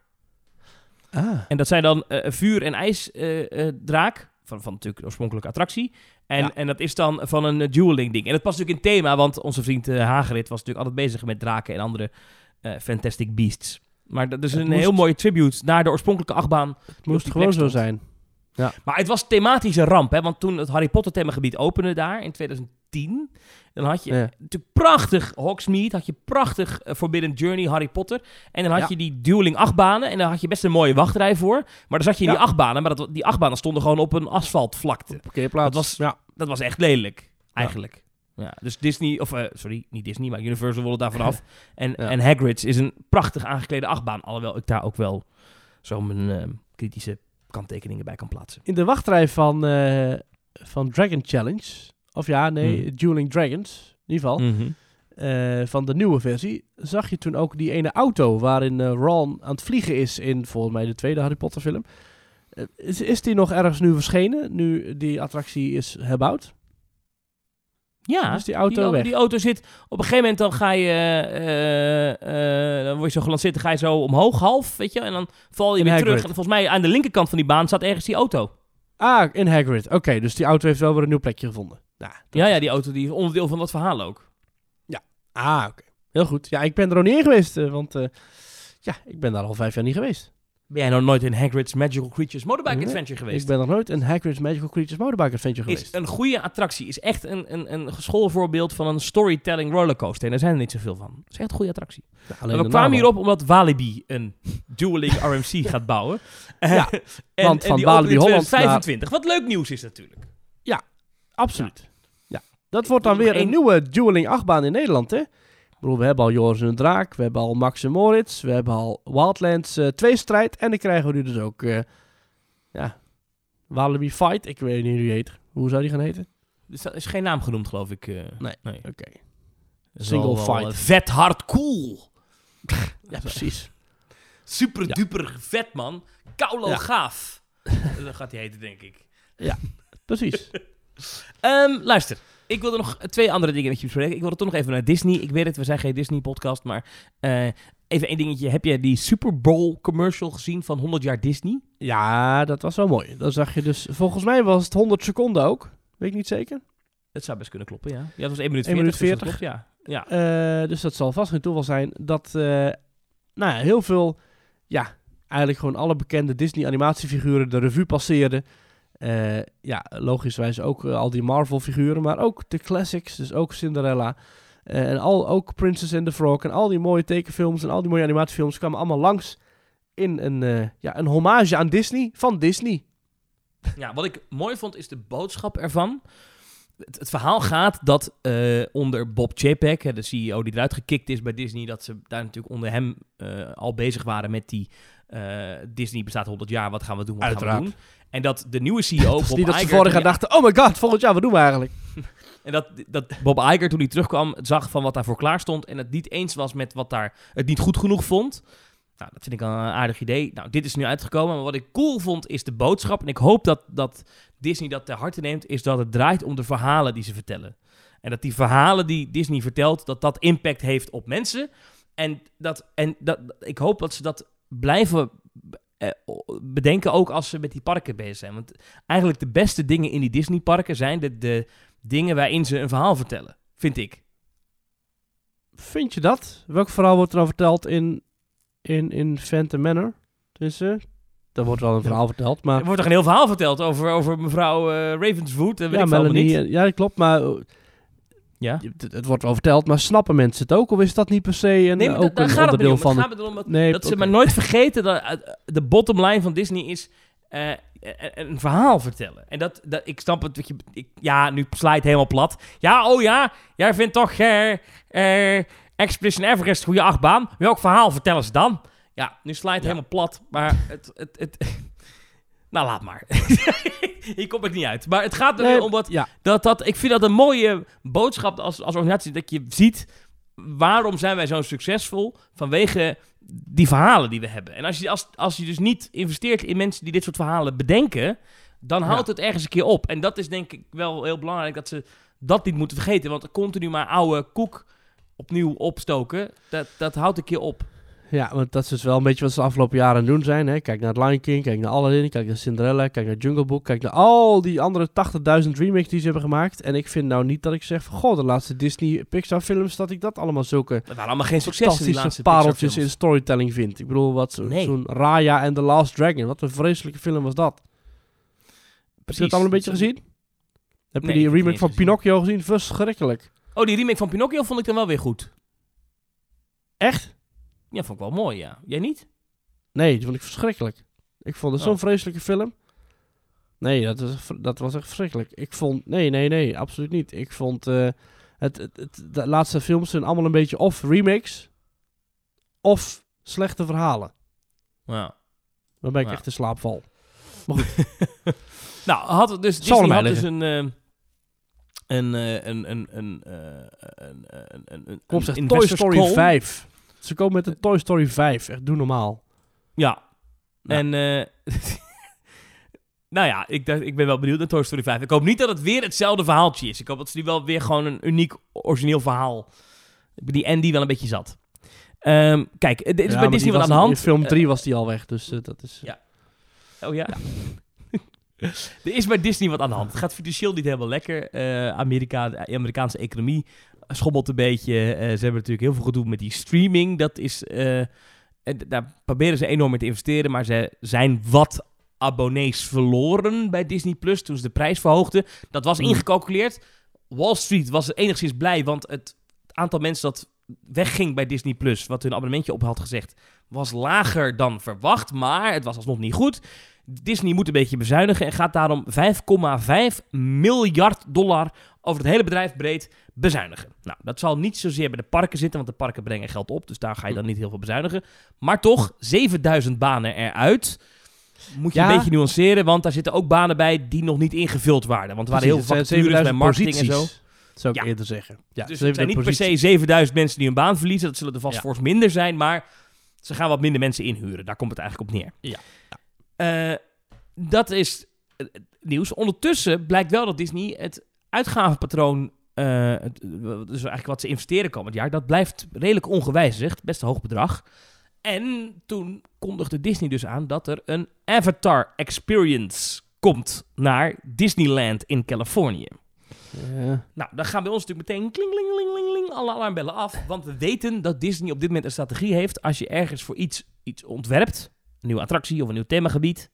Ah. En dat zijn dan vuur- en ijsdraak. van, van natuurlijk de oorspronkelijke attractie. En, Ja. en dat is dan van een eh, dueling ding. En dat past natuurlijk in thema, want onze vriend eh, Hagrid was natuurlijk altijd bezig met draken en andere eh, Fantastic Beasts. Maar dat is Het een moest- heel mooie tribute naar de oorspronkelijke achtbaan. Het moest gewoon zo zijn. Maar het was thematisch een ramp, hè? Want toen het Harry Potter themagebied opende daar in 2010, dan had je Ja. natuurlijk prachtig Hogsmeade, had je prachtig eh, Forbidden Journey, Harry Potter. En dan had Ja. je die dueling achtbanen en daar had je best een mooie wachtrij voor. Maar dan zat je in Ja. die achtbanen, maar dat, die achtbanen stonden gewoon op een asfaltvlakte. Parkeerplaats. Dat was- ja. Dat was echt lelijk, eigenlijk. Ja. dus Disney, of eh, sorry, niet Disney, maar Universal wilde daar vanaf. En, en Hagrid's is een prachtig aangeklede achtbaan. Alhoewel ik daar ook wel zo mijn eh, kritische kanttekeningen bij kan plaatsen. In de wachtrij van, van Dragon Challenge, of ja, nee, Hmm. Dueling Dragons, in ieder geval, Mhm. eh, van de nieuwe versie, zag je toen ook die ene auto waarin eh, Ron aan het vliegen is in volgens mij de tweede Harry Potter film. Eh, is, is die nog ergens nu verschenen, nu die attractie is herbouwd? Ja, Dus die auto die, weg. die auto zit... Op een gegeven moment dan ga je... dan word je zo gelanceerd, dan ga je zo omhoog, half, weet je. En dan val je In weer Hagrid. terug. En volgens mij aan de linkerkant van die baan staat ergens die auto. Ah, in Hagrid. Oké, dus die auto heeft wel weer een nieuw plekje gevonden. Nou, Ja, is- ja, die auto die is onderdeel van dat verhaal ook. Ah, oké. Heel goed. Ja, ik ben er nog niet in geweest, eh, want eh, ja, ik ben daar al vijf jaar niet geweest. Ben jij nog nooit in Hagrid's Magical Creatures Motorbike Nee, Adventure geweest? Ik ben nog nooit in Hagrid's Magical Creatures Motorbike Adventure is geweest. een goede attractie. Is echt een, een, een schoolvoorbeeld van een storytelling rollercoaster. En daar zijn er niet zoveel van. Is echt een goede attractie. Ja, alleen we kwamen hierop omdat Walibi een dueling RMC gaat bouwen. Ja, en, want en van Walibi Holland 2025. Wat leuk nieuws is natuurlijk. al. Absoluut. Ja. Dat wordt dan weer een nieuwe dueling achtbaan in Nederland, hè? Ik bedoel, we hebben al Joris en Draak, we hebben al Max en Moritz, we hebben al Wildlands 2 strijd en dan krijgen we nu dus ook, eh, ja, Walibi Fight. Ik weet niet hoe die heet. Hoe zou die gaan heten? Dus is geen naam genoemd, geloof ik. eh. Nee. nee. Oké. Single wel, fight. vet hard cool. Ja, precies. Super Ja. duper vet, man. Kaulo Ja. gaaf. Dat gaat hij heten, denk ik. Precies. Ehm, luister, ik wilde nog twee andere dingen met je bespreken. Ik wilde toch nog even naar Disney. Ik weet het, we zijn geen Disney-podcast, maar eh, even één dingetje. Heb je die Super Bowl commercial gezien van 100 jaar Disney? Ja, dat was wel mooi. Dan zag je dus, volgens mij was het 100 seconden ook. Weet ik niet zeker. Het zou best kunnen kloppen, ja. Ja, het was 1 minuut 1 40. minuut dus dat 40. klopt, ja. ja. Eh, dus dat zal vast geen toeval zijn dat, eh, nou ja, heel veel, ja, eigenlijk gewoon alle bekende Disney animatiefiguren de revue passeerden. Eh, ja, logischwijs ook eh, al die Marvel figuren, maar ook de classics, dus ook Cinderella. Eh, en al, ook Princess and the Frog en al die mooie tekenfilms en al die mooie animatiefilms kwamen allemaal langs in een, ja, een hommage aan Disney van Disney. Ja, wat ik mooi vond is de boodschap ervan. Het, verhaal gaat dat onder Bob Chapek, de CEO die eruit gekikt is bij Disney, dat ze daar natuurlijk onder hem al bezig waren met die eh, Disney bestaat 100 jaar, wat gaan we doen, wat gaan we doen. En dat de nieuwe CEO, Bob niet dat ze Iger, vorig jaar dachten, oh my god, volgend jaar, wat doen we eigenlijk? En dat, dat Bob Iger toen hij terugkwam zag van wat daarvoor klaar stond en het niet eens was met wat daar het niet goed genoeg vond. Nou, dat vind ik een aardig idee. Nou, dit is nu uitgekomen, maar wat ik cool vond is de boodschap. En ik hoop dat, dat Disney dat ter harte neemt, is dat het draait om de verhalen die ze vertellen. En dat die verhalen die Disney vertelt, dat dat impact heeft op mensen. En, dat, en dat, ik hoop dat ze dat blijven eh, bedenken, ook als ze met die parken bezig zijn. Want eigenlijk de beste dingen in die Disney-parken zijn de, de dingen waarin ze een verhaal vertellen, vind ik. Vind je dat? Welk verhaal wordt er dan verteld in in, in Phantom Manor. Dus eh daar wordt wel een Ja. verhaal verteld. Maar Er wordt toch een heel verhaal verteld over, over mevrouw eh, Ravenswood. en weet ja, ik Melanie, niet. eh, ja, klopt. Maar Ja? het, het wordt wel verteld. Maar snappen mensen het ook? Of is dat niet per se een, Nee, ook een onderdeel om. van... Het dat, Nee, dat ze maar nooit vergeten dat eh, de bottom line van Disney is eh, een een verhaal vertellen. En dat, dat ik snap het, je, ik, ja, nu sla het helemaal plat. Ja, oh ja, jij vindt toch eh eh Expedition Everest een goede achtbaan? Welk verhaal vertellen ze dan? Ja, nu sla je het Ja. helemaal plat, maar het... het, het nou, laat maar. Hier kom ik niet uit. Maar het gaat er Nee, om wat ja, dat, dat, ik vind dat een mooie boodschap als, als organisatie. Dat je ziet waarom zijn wij zo succesvol vanwege die verhalen die we hebben. En als je, als, als je dus niet investeert in mensen die dit soort verhalen bedenken, dan Ja. houdt het ergens een keer op. En dat is denk ik wel heel belangrijk dat ze dat niet moeten vergeten. Want continu maar oude koek opnieuw opstoken, dat, dat houdt een keer op. ja, want dat is dus wel een beetje wat ze de afgelopen jaren aan doen zijn. Hè. Kijk naar Lion King, kijk naar Aladdin, kijk naar Cinderella, kijk naar Jungle Book, kijk naar al die andere 80.000 remakes die ze hebben gemaakt. En ik vind nou niet dat ik zeg van, goh, de laatste Disney Pixar films, dat ik dat allemaal zulke Dat waren allemaal geen successen, die laatste pareltjes in storytelling vind. Ik bedoel, wat Nee. zo'n Raya en The Last Dragon, wat een vreselijke film was dat. Heb je dat allemaal een beetje gezien? Heb Nee, je die remake van gezien. Pinocchio gezien? Verschrikkelijk. Oh, die remake van Pinocchio vond ik dan wel weer goed. Echt? Ja, vond ik wel mooi, ja. Jij niet? Nee, die vond ik verschrikkelijk. Ik vond het Oh. zo'n vreselijke film. Nee, dat, is, dat was echt verschrikkelijk. Ik vond... Nee, nee, nee, absoluut niet. Ik vond... eh, het, het, het- de laatste films zijn allemaal een beetje of remakes... of slechte verhalen. Ja. Waarbij ik Ja. echt in slaap val. Nou, had het dus, Zal Disney had dus een, eh, een, een, een, een, een, een, een, een, Toy Story call. 5. Ze komen met een Toy Story 5. Echt, doe normaal. Ja. Ja. En, eh, nou ja, ik, dacht, ik ben wel benieuwd naar Toy Story 5. Ik hoop niet dat het weer hetzelfde verhaaltje is. Ik hoop dat ze nu wel weer gewoon een uniek, origineel verhaal... Die Andy wel een beetje zat. Ehm, kijk, er is Ja, bij Disney wat aan de hand. In film Eh, 3 was die al weg, dus eh, dat is... Ja. Oh ja. er is bij Disney wat aan de hand. Het gaat financieel niet helemaal lekker. Eh, Amerika, de Amerikaanse economie schommelt een beetje. Eh, ze hebben natuurlijk heel veel gedoe met die streaming. Dat is, eh, en daar proberen ze enorm in te investeren. Maar ze zijn wat abonnees verloren bij Disney Plus toen ze de prijs verhoogden. Dat was Mm. ingecalculeerd. Wall Street was enigszins blij, want het aantal mensen dat wegging bij Disney Plus, wat hun abonnementje op had gezegd, was lager dan verwacht, maar het was alsnog niet goed. Disney moet een beetje bezuinigen en gaat daarom 5,5 miljard dollar over het hele bedrijf breed bezuinigen. Nou, dat zal niet zozeer bij de parken zitten, want de parken brengen geld op, dus daar ga je dan niet heel veel bezuinigen. Maar toch, 7000 banen eruit. Moet je Ja. een beetje nuanceren, want daar zitten ook banen bij die nog niet ingevuld waren. Want er waren heel veel vacatures bij 7000 marketing en zo. posities, Zou ik Ja. eerder zeggen. Ja, dus het zijn niet per 7000 se 7000 mensen die hun baan verliezen. Dat zullen er vast Ja. fors minder zijn. Maar ze gaan wat minder mensen inhuren. Daar komt het eigenlijk op neer. Ja. Eh, dat is eh, nieuws. Ondertussen blijkt wel dat Disney het uitgavenpatroon... het- dus eigenlijk wat ze investeren komend jaar... dat blijft redelijk ongewijzigd. Best een hoog bedrag. En toen kondigde Disney dus aan dat er een Avatar Experience komt naar Disneyland in Californië. Ja. Nou, dan gaan bij ons natuurlijk meteen kling, kling, kling, kling, kling, alle alarmbellen af. Want we weten dat Disney op dit moment een strategie heeft. Als je ergens voor iets, iets ontwerpt, een nieuwe attractie of een nieuw themagebied,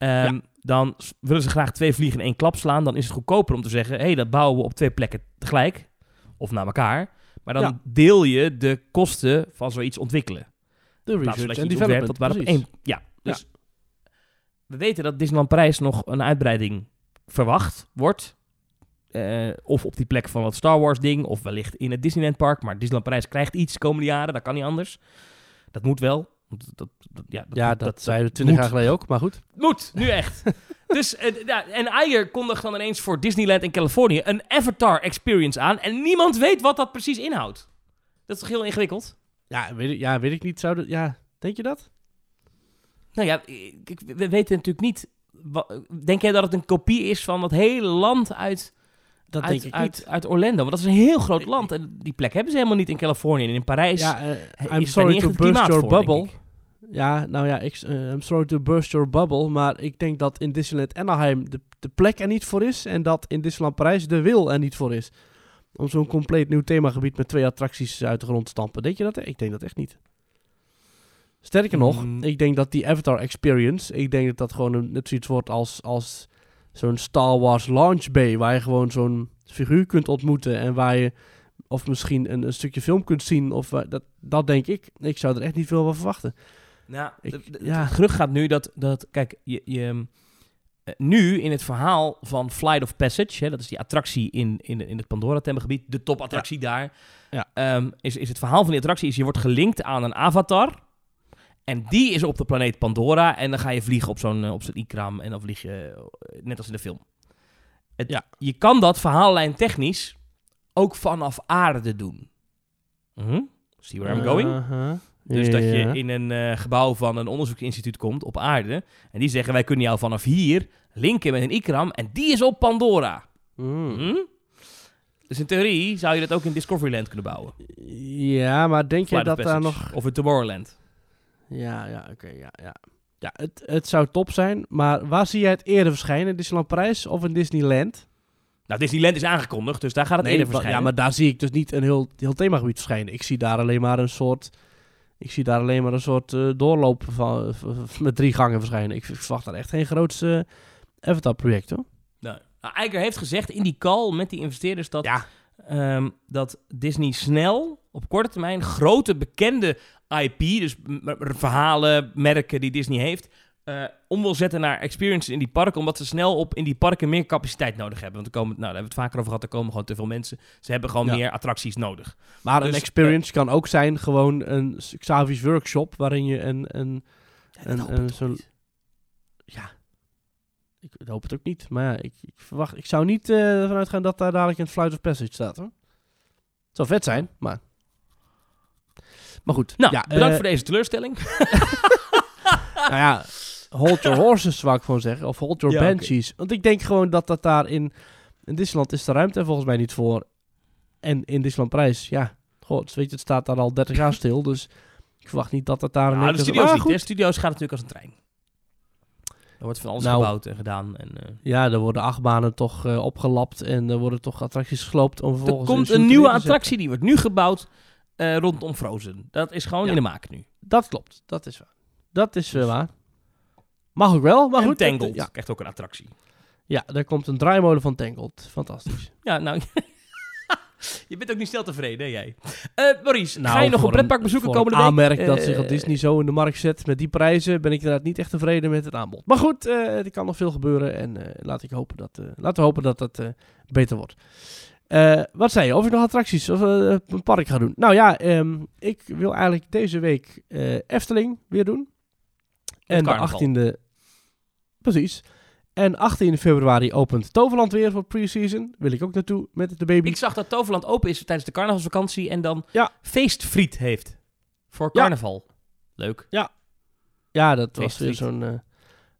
ehm, dan willen ze graag twee vliegen in één klap slaan. Dan is het goedkoper om te zeggen, hé, hey, dat bouwen we op twee plekken tegelijk. Of naar elkaar. Maar dan Ja. deel je de kosten van zoiets ontwikkelen. De van research dat en development, dat precies. één. Ja, dus we weten dat Disneyland Parijs nog een uitbreiding verwacht wordt. Eh, of op die plek van het Star Wars ding, of wellicht in het Disneyland Park. Maar Disneyland Parijs krijgt iets de komende jaren, dat kan niet anders. Dat moet wel. Want Dat, dat, ja, dat, Ja, dat, zeiden we 20 moet. jaar geleden ook, maar goed. moet, nu echt. dus, eh, ja, en Iger kondigt dan ineens voor Disneyland in Californië een Avatar Experience aan. En niemand weet wat dat precies inhoudt. Dat is toch heel ingewikkeld? Ja, weet ik, ja, weet ik niet. Zou dat, ja, denk je dat? Nou ja, ik- we weten natuurlijk niet. Denk jij dat het een kopie is van dat hele land uit, Dat uit, denk ik uit, niet. uit Orlando? Want dat is een heel groot land. En die plek hebben ze helemaal niet in Californië. En in Parijs Ja, is I'm sorry to burst your bubble. Ja, nou ja, ik, eh, I'm sorry to burst your bubble. Maar ik denk dat in Disneyland Anaheim de, de plek er niet voor is. En dat in Disneyland Parijs de wil er niet voor is. Om zo'n compleet nieuw themagebied met twee attracties uit de grond te stampen. Denk je dat? Ik denk dat echt niet. Sterker nog, Mm. ik denk dat die Avatar Experience, ik denk dat dat gewoon een, net zoiets wordt als, als zo'n Star Wars Launch Bay, waar je gewoon zo'n figuur kunt ontmoeten en waar je of misschien een, een stukje film kunt zien. Of waar- dat, dat denk ik. Ik zou er echt niet veel van verwachten. Nou, Ik- ja. het gerucht gaat nu dat, dat kijk, je, je, eh, nu in het verhaal van Flight of Passage, hè, dat is die attractie in, in, in het Pandora-tempelgebied, de topattractie daar, Ja. ehm, is, is het verhaal van die attractie, is je wordt gelinkt aan een avatar. En die is op de planeet Pandora. En dan ga je vliegen op zo'n eh, op zo'n ikram. En dan vlieg je eh, net als in de film. Het, Ja. Je kan dat verhaallijn technisch ook vanaf aarde doen. Mhm. See where I'm going? Uh-huh. Dus dat je in een eh, gebouw van een onderzoeksinstituut komt op aarde. En die zeggen, wij kunnen jou vanaf hier linken met een ikram. En die is op Pandora. Mm. Hm? Dus in theorie zou je dat ook in Discoveryland kunnen bouwen. Ja, maar denk je dat daar nog... Of in Tomorrowland. Ja, ja, oké, ja, ja. Ja, het, het zou top zijn, maar waar zie jij het eerder verschijnen? In Disneyland Parijs of in Disneyland? Nou, Disneyland is aangekondigd, dus daar gaat het Nee, eerder verschijnen. Ja, maar daar zie ik dus niet een heel, heel themagebied verschijnen. Ik zie daar alleen maar een soort... Ik zie daar alleen maar een soort eh, doorloop van, met drie gangen verschijnen. Ik verwacht daar echt geen grootste Avatar-project, hoor. Nou, nou, Iger heeft gezegd in die call met die investeerders dat, Ja. ehm, dat Disney snel op korte termijn grote bekende IP, dus verhalen, merken die Disney heeft, eh, om wil zetten naar experiences in die parken, omdat ze snel op in die parken meer capaciteit nodig hebben. Want er komen, nou, daar hebben we het vaker over gehad, er komen gewoon te veel mensen. Ze hebben gewoon Ja. meer attracties nodig. Maar een Dus, experience kan ook zijn gewoon een Xavi's workshop... waarin je een... een een, niet. Ja, ik hoop het ook niet. Maar ja, ik, ik, verwacht, ik zou niet eh ervan uitgaan dat daar dadelijk een Flight of Passage staat, hoor. Het zou vet zijn, maar... Maar goed. Nou, ja, bedankt eh, voor deze teleurstelling. Nou ja, hold your horses, zou ik gewoon zeggen. Of hold your Ja. Want ik denk gewoon dat dat daar in... In Disneyland is de ruimte volgens mij niet voor. En in Disneyland Prijs, ja... God, weet je, het staat daar al 30 jaar stil, dus... Ik verwacht niet dat het daar... Nou, de studio's Ah, niet. goed. hè. Studio's gaan natuurlijk als een trein. Er wordt van alles Nou, gebouwd en gedaan. En, eh, Ja, er worden achtbanen toch eh, opgelapt en er worden toch attracties gesloopt om Er komt een nieuwe attractie, die wordt nu gebouwd eh, rondom Frozen. Dat is gewoon Ja. in de maak nu. Dat klopt, dat is waar. Dat is eh, waar. Mag ook wel, maar en goed. dat- Tangled ja, krijgt ook een attractie. ja, er komt een draaimolen van Tangled. Fantastisch. Ja, nou... je bent ook niet snel tevreden, hè, jij? Eh Maurice, Nou, ga je nog een pretpark bezoeken komende week? aanmerk dat Eh, zich op Disney zo in de markt zet met die prijzen, ben ik inderdaad niet echt tevreden met het aanbod. Maar goed, eh, er kan nog veel gebeuren en eh, laat ik hopen dat, eh, laten we hopen dat het eh, beter wordt. Eh, wat zei je? Of ik nog attracties of eh, een park ga doen? Nou ja, ehm, ik wil eigenlijk deze week eh, Efteling weer doen. En de 18e... Precies. En 18 februari opent Toverland weer voor pre-season. Wil ik ook naartoe met de baby. Ik zag dat Toverland open is tijdens de carnavalsvakantie en dan Ja. feestfriet heeft. Voor Ja. carnaval. Leuk. Ja, dat was weer zo'n eh,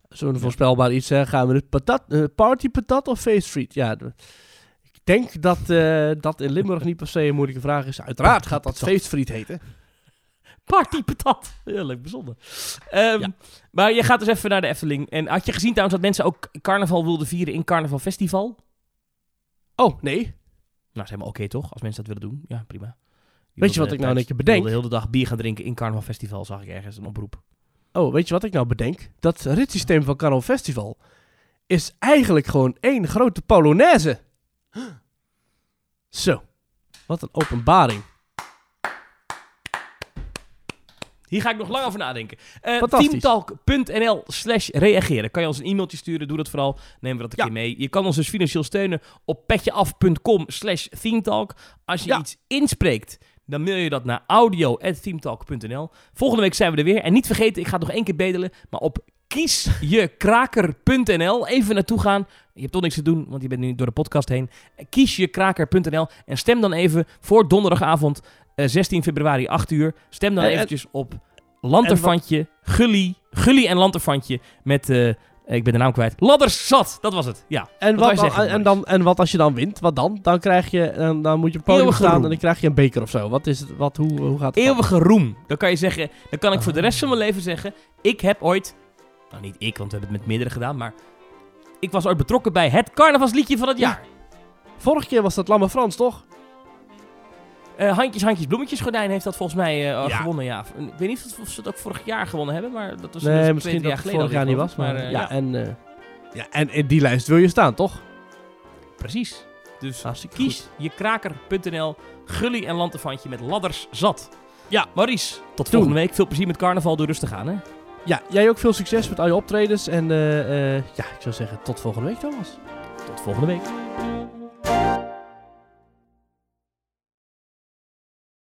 zo'n voorspelbaar iets. Hè. Gaan we de patat, eh, party patat of feestfriet? Ja, ik denk dat eh, dat in Limburg niet per se een moeilijke vraag is. Uiteraard gaat dat feestfriet heten. Party patat. Heel leuk, bijzonder. Ehm, Ja. Maar je gaat dus even naar de Efteling. En had je gezien trouwens dat mensen ook carnaval wilden vieren in Carnaval Festival? Oh, nee. Nou, is helemaal oké toch? Als mensen dat willen doen. Ja, prima. Die Weet je wat ik nou keer tijdens- bedenk? de hele dag bier gaan drinken in Carnaval Festival, zag ik ergens een oproep. Oh, weet je wat ik nou bedenk? Dat ritssysteem van Carnaval Festival is eigenlijk gewoon één grote Polonaise. Zo. Wat een openbaring. Hier ga ik nog lang over nadenken. Eh teamtalk.nl slash reageren. Kan je ons een e-mailtje sturen, doe dat vooral. Nemen we dat een Ja. keer mee. Je kan ons dus financieel steunen op petjeaf.com slash themetalk. Als je Ja. iets inspreekt, dan mail je dat naar audio.themetalk.nl. Volgende week zijn we er weer. En niet vergeten, ik ga het nog één keer bedelen, maar op kiesjekraker.nl even naartoe gaan. Je hebt toch niks te doen, want je bent nu door de podcast heen. Kiesjekraker.nl en stem dan even voor donderdagavond eh, 16 februari 8 uur. Stem dan En- en- eventjes op Lanterfantje, Gully, Gully en Lanterfantje met, eh, ik ben de naam kwijt, Ladders Zat. Dat was het, ja. En Wat wat, wij zeggen, en, dan, en wat als je dan wint? Wat dan? Dan, krijg je, dan, dan moet je op het podium Eeuwige staan roem. en dan krijg je een beker of zo. Wat is het? Wat, hoe, hoe gaat het? dan? Eeuwige roem. Dan kan je zeggen, dan kan ik voor de rest van mijn leven zeggen, ik heb ooit, nou niet ik, want we hebben het met meerdere gedaan, maar ik was ooit betrokken bij het carnavalsliedje van het Ja. jaar. Vorige keer was dat Lamme Frans, toch? Eh, handjes, handjes, bloemetjes gordijn heeft dat volgens mij eh, Ja. gewonnen. Ja. Ik weet niet of, ze het ook vorig jaar gewonnen hebben, maar dat was nee, dus misschien twee, dat jaar vorig jaar niet was. Maar, ja, en, eh, ja, en in die lijst wil je staan, toch? precies. Dus Hartstikke kies je kraker.nl, gully en lantefantje met ladders zat. Ja. Maurice, tot Doen. volgende week. Veel plezier met carnaval. Doe rustig aan, hè? Ja, jij ook veel succes met al je optredens. En eh, eh, ja, ik zou zeggen tot volgende week, Thomas. Tot volgende week.